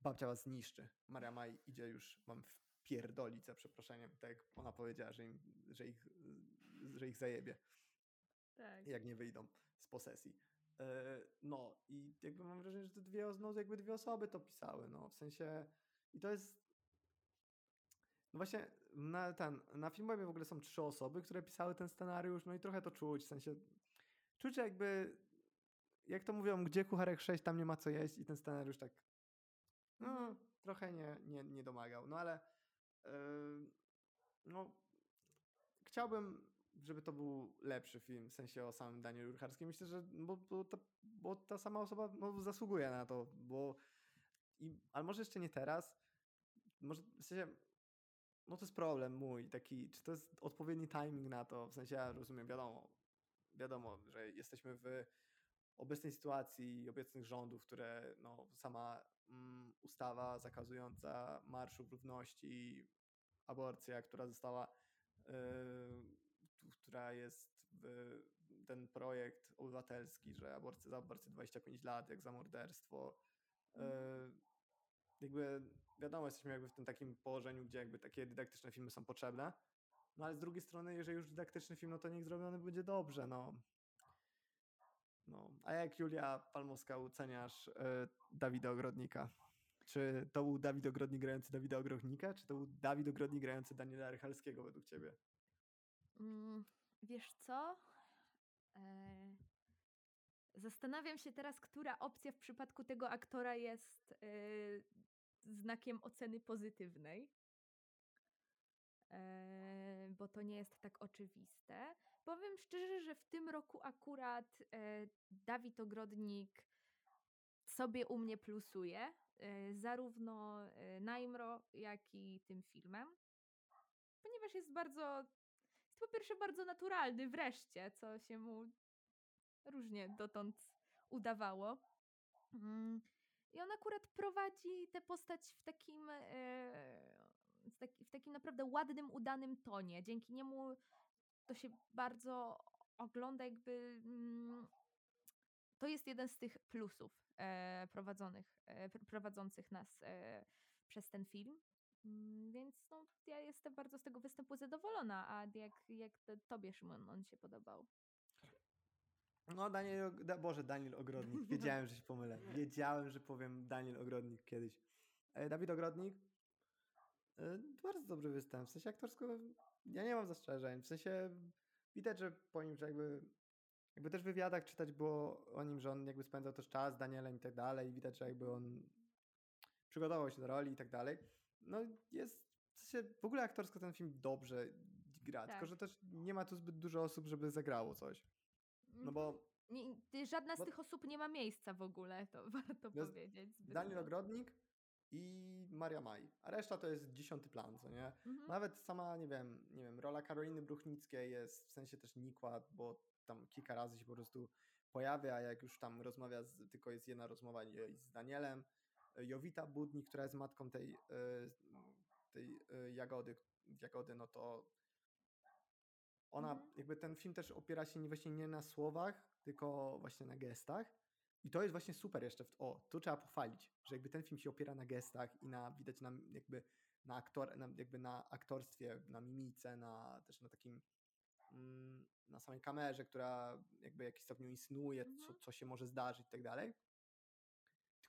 babcia was zniszczy. Maria Maj idzie już wam wpierdolić za przeproszeniem, tak jak ona powiedziała, że, im, że, ich, że ich zajebie Tak. jak nie wyjdą z posesji. E, No i jakby mam wrażenie, że te dwie, no, jakby dwie osoby to pisały, no w sensie i to jest no właśnie na, ten, na filmie w ogóle są trzy osoby, które pisały ten scenariusz, no i trochę to czuć, w sensie czuć jakby jak to mówią, gdzie kucharek 6, tam nie ma co jeść i ten scenariusz tak no, trochę nie, nie, nie domagał, no ale yy, no chciałbym, żeby to był lepszy film, w sensie o samym Danielu Jurcharskim. Myślę, że bo, bo, ta, bo ta sama osoba no, zasługuje na to, bo i, ale może jeszcze nie teraz, może w sensie, no to jest problem mój taki, czy to jest odpowiedni timing na to, w sensie ja rozumiem, wiadomo, wiadomo, że jesteśmy w obecnej sytuacji obecnych rządów, które no, sama mm, ustawa zakazująca marszów równości, aborcja, która została, yy, która jest w, ten projekt obywatelski, że aborcja za aborcję 25 lat, jak za morderstwo. Yy, jakby wiadomo, jesteśmy jakby w tym takim położeniu, gdzie jakby takie dydaktyczne filmy są potrzebne. No ale z drugiej strony, jeżeli już dydaktyczny film, no to niech zrobiony będzie dobrze, no. No, a jak Julia Palmowska oceniasz y, Dawida Ogrodnika? Czy to był Dawid Ogrodnik grający Dawida Ogrodnika, czy to był Dawid Ogrodnik grający Daniela Rychalskiego według ciebie? Mm, wiesz co? E, Zastanawiam się teraz, która opcja w przypadku tego aktora jest e, znakiem oceny pozytywnej. E, bo to nie jest tak oczywiste. Powiem szczerze, że w tym roku akurat Dawid Ogrodnik sobie u mnie plusuje, zarówno Najmro, jak i tym filmem, ponieważ jest bardzo, po pierwsze bardzo naturalny wreszcie, co się mu różnie dotąd udawało. Mm, I on akurat prowadzi tę postać w takim, e, w taki- w takim naprawdę ładnym, udanym tonie. Dzięki niemu to się bardzo ogląda, jakby mm, to jest jeden z tych plusów e, prowadzonych, e, pr- prowadzących nas przez ten film. Mm, Więc no, ja jestem bardzo z tego występu zadowolona. A jak, jak to, tobie, Szymon, on się podobał? No, Daniel, Boże, Daniel Ogrodnik. Wiedziałem, że się pomylę. Wiedziałem, że powiem Daniel Ogrodnik kiedyś. E, Dawid Ogrodnik. E, bardzo dobry występ. W sensie aktorsko ja nie mam zastrzeżeń. W sensie widać, że po nim, że jakby, jakby też w wywiadach czytać było o nim, że on jakby spędzał też czas z Danielem i tak dalej. Widać, że jakby on przygotował się do roli i tak dalej. No jest, w sensie w ogóle aktorsko ten film dobrze gra, tylko Tak. że też nie ma tu zbyt dużo osób, żeby zagrało coś. No bo Nie, ty- żadna z bo- tych osób nie ma miejsca w ogóle, to warto powiedzieć. zbytnio. Daniel Ogrodnik i Maria Maj. A reszta to jest dziesiąty plan, co nie? Mhm. Nawet sama, nie wiem, nie wiem, rola Karoliny Bruchnickiej jest w sensie też nikła, bo tam kilka razy się po prostu pojawia, a jak już tam rozmawia, z, tylko jest jedna rozmowa z Danielem. Jowita Budnik, która jest matką tej, y, tej y, Jagody, Jagody, no to ona, Mhm. jakby ten film też opiera się nie, właśnie nie na słowach, tylko właśnie na gestach. I to jest właśnie super jeszcze, o, tu trzeba pochwalić, że jakby ten film się opiera na gestach i na, widać na jakby na, aktor, na, jakby na aktorstwie, na mimice, na, też na takim, mm, na samej kamerze, która jakby w jakiś stopniu insynuuje, co, Mhm. co się może zdarzyć i tak dalej.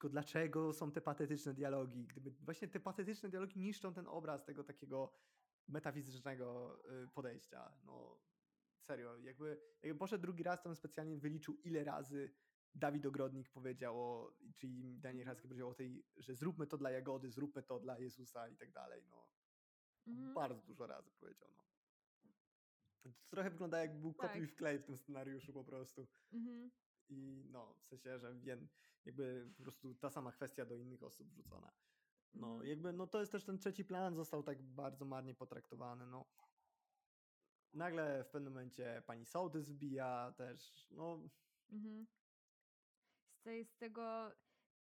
Tylko dlaczego są te patetyczne dialogi? Gdyby właśnie te patetyczne dialogi niszczą ten obraz tego takiego metafizycznego y, podejścia. No serio, jakby, jakby poszedł drugi raz, to on specjalnie wyliczył ile razy Dawid Ogrodnik powiedział, o, czyli Daniel Mhm. Harski powiedział o tej, że zróbmy to dla Jagody, zróbmy to dla Jezusa i tak dalej. No, Mhm. bardzo dużo razy powiedział. No. To trochę wygląda jak był kopiuj Tak. wklej w tym scenariuszu po prostu. Mhm. I no, w sensie, że wiem, jakby po prostu ta sama kwestia do innych osób wrzucona. No, Mhm. jakby, no to jest też ten trzeci plan, został tak bardzo marnie potraktowany, no. Nagle w pewnym momencie pani sołtys wbija też, no, Mhm. Z, tego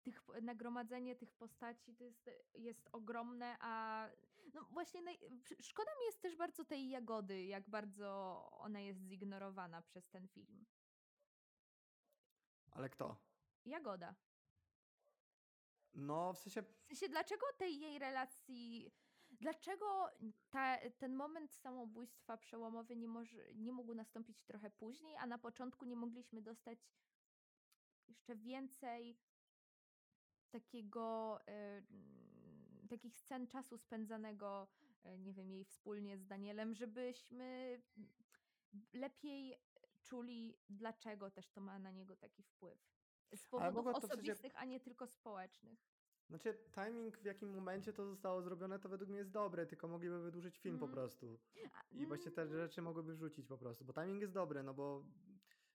tych, nagromadzenie tych postaci to jest, jest ogromne, a no właśnie naj, szkoda mi jest też bardzo tej Jagody, jak bardzo ona jest zignorowana przez ten film. Ale kto? Jagoda. No, w sensie, W sensie, dlaczego tej jej relacji, dlaczego ta, ten moment samobójstwa przełomowy nie, może, nie mógł nastąpić trochę później, a na początku nie mogliśmy dostać jeszcze więcej takiego, mm, takich scen czasu spędzanego, e, nie wiem, jej wspólnie z Danielem, żebyśmy lepiej czuli, dlaczego też to ma na niego taki wpływ. Z powodów osobistych, a nie tylko społecznych. znaczy timing w jakim momencie to zostało zrobione, to według mnie jest dobre, tylko mogliby wydłużyć film po Mhm. prostu. I właśnie te mm, rzeczy mogłyby wrzucić po prostu, bo timing jest dobry, no bo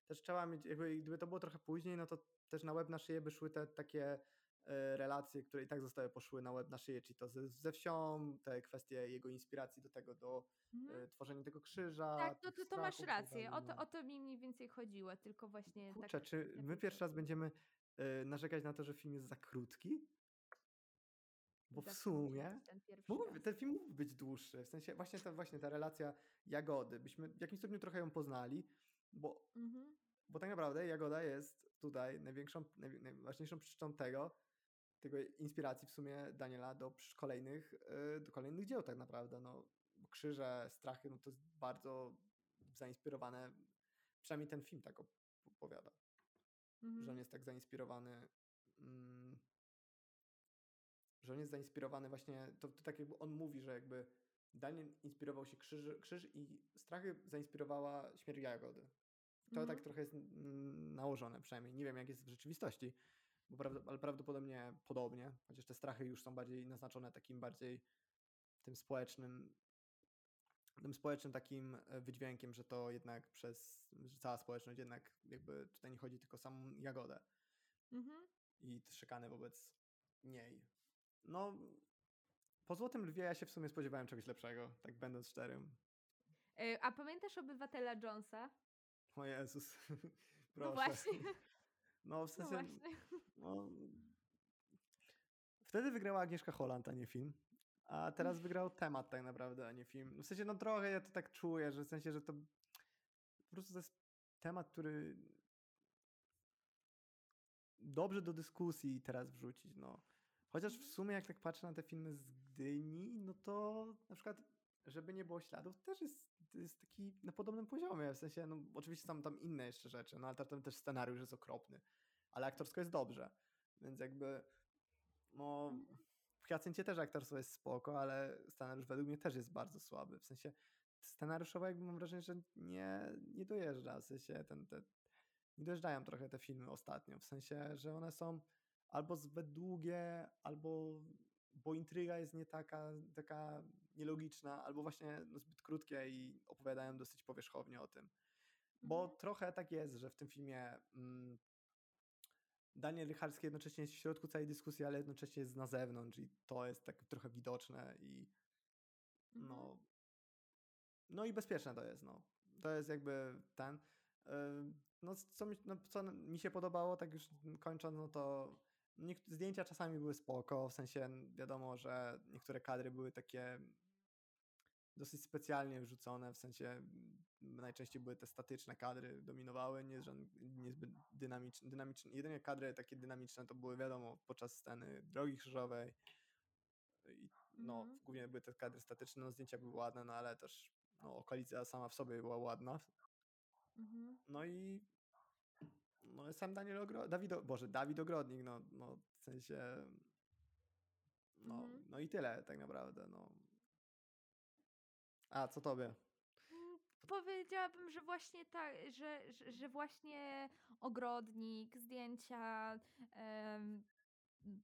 też trzeba mieć, jakby gdyby to było trochę później, no to też na web na szyję by szły te takie relacje, które i tak zostały poszły na web na szyję, czyli to ze, ze wsią, te kwestie jego inspiracji do tego, do mhm. e, tworzenia tego krzyża. Tak, to, to, to masz tak rację. O to, no. o to mi mniej więcej chodziło, tylko właśnie Kurczę, tak. czy my pierwszy raz będziemy e, narzekać na to, że film jest za krótki? Bo w sumie ten mógłby, ten film mógł być dłuższy. W sensie właśnie ta, właśnie ta relacja Jagody. Byśmy w jakimś stopniu trochę ją poznali, bo Mhm. Bo tak naprawdę Jagoda jest tutaj największą, najwi- najważniejszą przyczyną tego, tego inspiracji w sumie Daniela do kolejnych, y, do kolejnych dzieł tak naprawdę. No, krzyże, strachy, no to jest bardzo zainspirowane, przynajmniej ten film tak op- opowiada, że on Mhm. jest tak zainspirowany, mm, że on jest zainspirowany właśnie, to, to tak jakby on mówi, że jakby Daniel inspirował się krzyż, krzyż i strachy zainspirowała śmierć Jagody. To tak Mhm. trochę jest mm, nałożone przynajmniej. Nie wiem, jak jest w rzeczywistości, bo prawd- ale prawdopodobnie podobnie, chociaż te strachy już są bardziej naznaczone takim bardziej tym społecznym, tym społecznym takim e, wydźwiękiem, że to jednak przez, cała społeczność jednak jakby tutaj nie chodzi tylko o samą Jagodę Mhm. i szykany wobec niej. No, po Złotym Lwie ja się w sumie spodziewałem czegoś lepszego, tak będąc szczerym. E, A pamiętasz obywatela Jonesa? O Jezus, No proszę. właśnie. No w No sensie, właśnie. no, wtedy wygrała Agnieszka Holland, a nie film. A teraz wygrał temat tak naprawdę, a nie film. No W sensie, no trochę ja to tak czuję, że w sensie, że to po prostu to jest temat, który dobrze do dyskusji teraz wrzucić, no. Chociaż w Mhm. sumie jak tak patrzę na te filmy z Gdyni, no to na przykład, żeby nie było śladów, też jest, jest taki na podobnym poziomie, w sensie, no oczywiście są tam inne jeszcze rzeczy, no ale tam też scenariusz jest okropny, ale aktorsko jest dobrze, więc jakby, no, w Hiacyncie też aktorstwo jest spoko, ale scenariusz według mnie też jest bardzo słaby, w sensie scenariuszowo jakby mam wrażenie, że nie, nie dojeżdża, w sensie ten, te, nie dojeżdżają trochę te filmy ostatnio, w sensie, że one są albo zbyt długie, albo bo intryga jest nie taka, taka nielogiczna, albo właśnie no, zbyt krótkie i opowiadają dosyć powierzchownie o tym. Bo Mhm. trochę tak jest, że w tym filmie mm, Daniel Rycharski jednocześnie jest w środku całej dyskusji, ale jednocześnie jest na zewnątrz i to jest tak trochę widoczne i Mhm. no, no i bezpieczne to jest, no. To jest jakby ten. ym, No, co mi, no, co mi się podobało, tak już kończąc, no to zdjęcia czasami były spoko, w sensie wiadomo, że niektóre kadry były takie dosyć specjalnie wrzucone, w sensie mm, najczęściej były te statyczne kadry, dominowały, nie niezbyt dynamiczne, dynamiczne. Jedynie kadry takie dynamiczne to były wiadomo podczas sceny drogi krzyżowej i no, Mhm. głównie były te kadry statyczne, no zdjęcia były ładne, no ale też no, okolica sama w sobie była ładna. Mhm. No i no, sam Daniel Ogro... Dawid, Boże, Dawid Ogrodnik, no, no w sensie no, Mhm. no i tyle tak naprawdę, no. A, co tobie? Mm, Powiedziałabym, że właśnie tak, że, że, że właśnie ogrodnik, zdjęcia,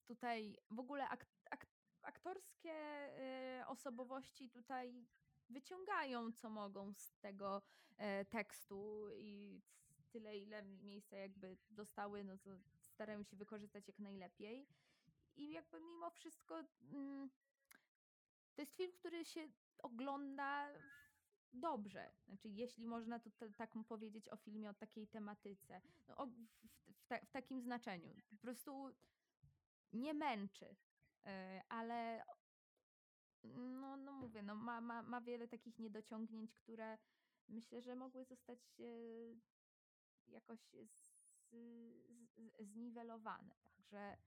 tutaj w ogóle ak, ak, aktorskie e, osobowości tutaj wyciągają co mogą z tego e, tekstu i tyle ile miejsca jakby dostały, no to starają się wykorzystać jak najlepiej. I jakby mimo wszystko mm, to jest film, który się ogląda dobrze. Znaczy, jeśli można to ta- tak powiedzieć o filmie o takiej tematyce, no, o, w, w, ta, w takim znaczeniu. Po prostu nie męczy, e, ale no, no mówię, no, ma, ma, ma wiele takich niedociągnięć, które myślę, że mogły zostać e, jakoś z, z, zniwelowane. Także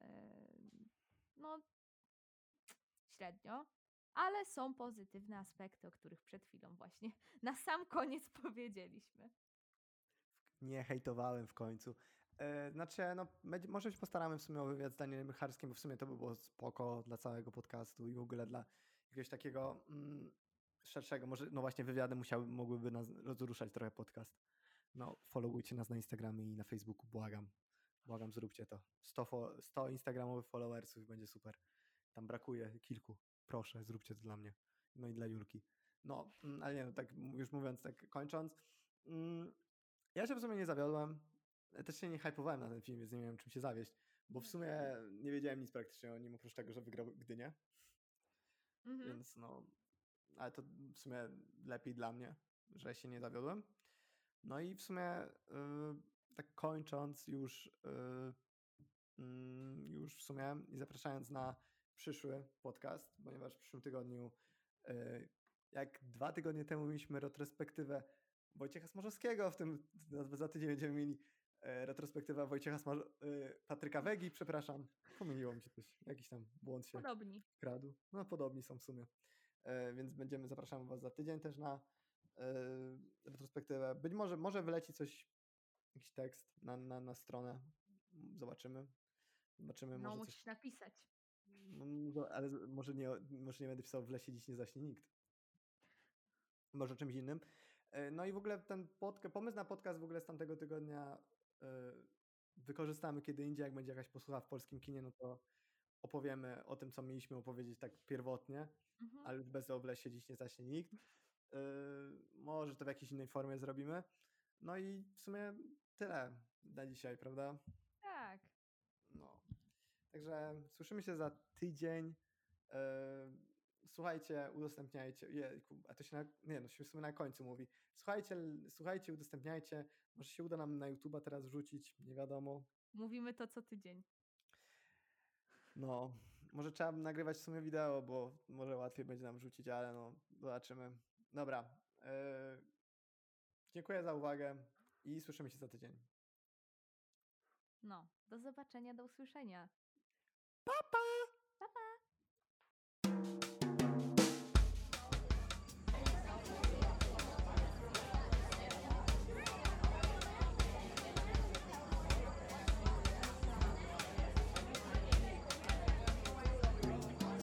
e, no średnio, ale są pozytywne aspekty, o których przed chwilą właśnie na sam koniec powiedzieliśmy. Nie hejtowałem w końcu. E, znaczy, no, może się postaramy w sumie o wywiad z Danielem Rycharskim, bo w sumie to by było spoko dla całego podcastu i w ogóle dla jakiegoś takiego mm, szerszego, może no właśnie wywiady musiały, mogłyby nas rozruszać trochę podcast. No, followujcie nas na Instagramie i na Facebooku, błagam. Błagam, zróbcie to. 100, fo- 100 instagramowych followersów będzie super. Tam brakuje kilku. Proszę, zróbcie to dla mnie. No i dla Julki. No, mm, ale nie, no tak już mówiąc, tak kończąc. Mm, ja się w sumie nie zawiodłem. Ja Też się nie hypowałem na ten film, więc nie miałem czym się zawieść. Bo w sumie nie wiedziałem nic praktycznie o nim, oprócz tego, że wygrał Gdynię. Mhm. Więc no, ale to w sumie lepiej dla mnie, że się nie zawiodłem. No i w sumie y, tak kończąc już, y, mm, już w sumie i zapraszając na przyszły podcast, ponieważ w przyszłym tygodniu, y, jak dwa tygodnie temu mieliśmy retrospektywę Wojciecha Smarzowskiego, w tym za- tydzień będziemy mieli e, retrospektywę Wojciecha Smarz... y, Patryka Wegi, przepraszam, pomyliło mi się coś, jakiś tam błąd się Podobni. kradł. No podobni są w sumie. E, więc będziemy, zapraszamy Was za tydzień też na e, retrospektywę. Być może, może wyleci coś, jakiś tekst na, na, na stronę. Zobaczymy. Zobaczymy, No, musisz coś. napisać. No, zo- ale może nie, może nie będę pisał w lesie dziś nie zaśnie nikt. Może czymś innym. E, No i w ogóle ten podca- pomysł na podcast w ogóle z tamtego tygodnia e, wykorzystamy kiedy indziej, jak będzie jakaś posłucha w polskim kinie, no to opowiemy o tym, co mieliśmy opowiedzieć tak pierwotnie Mhm. ale już bez o w lesie dziś nie zaśnie nikt. Yy, może to w jakiejś innej formie zrobimy. No i w sumie tyle na dzisiaj, prawda? Tak. No. Także słyszymy się za tydzień. Słuchajcie, udostępniajcie. Jejku, a to się na, nie, no się w sumie na końcu mówi. Słuchajcie, słuchajcie, udostępniajcie. Może się uda nam na YouTube'a teraz wrzucić, nie wiadomo. Mówimy to co tydzień. No, może trzeba nagrywać w sumie wideo, bo może łatwiej będzie nam wrzucić, ale no, zobaczymy. Dobra. Yy, dziękuję za uwagę i słyszymy się za tydzień. No, do zobaczenia, do usłyszenia. Pa, pa!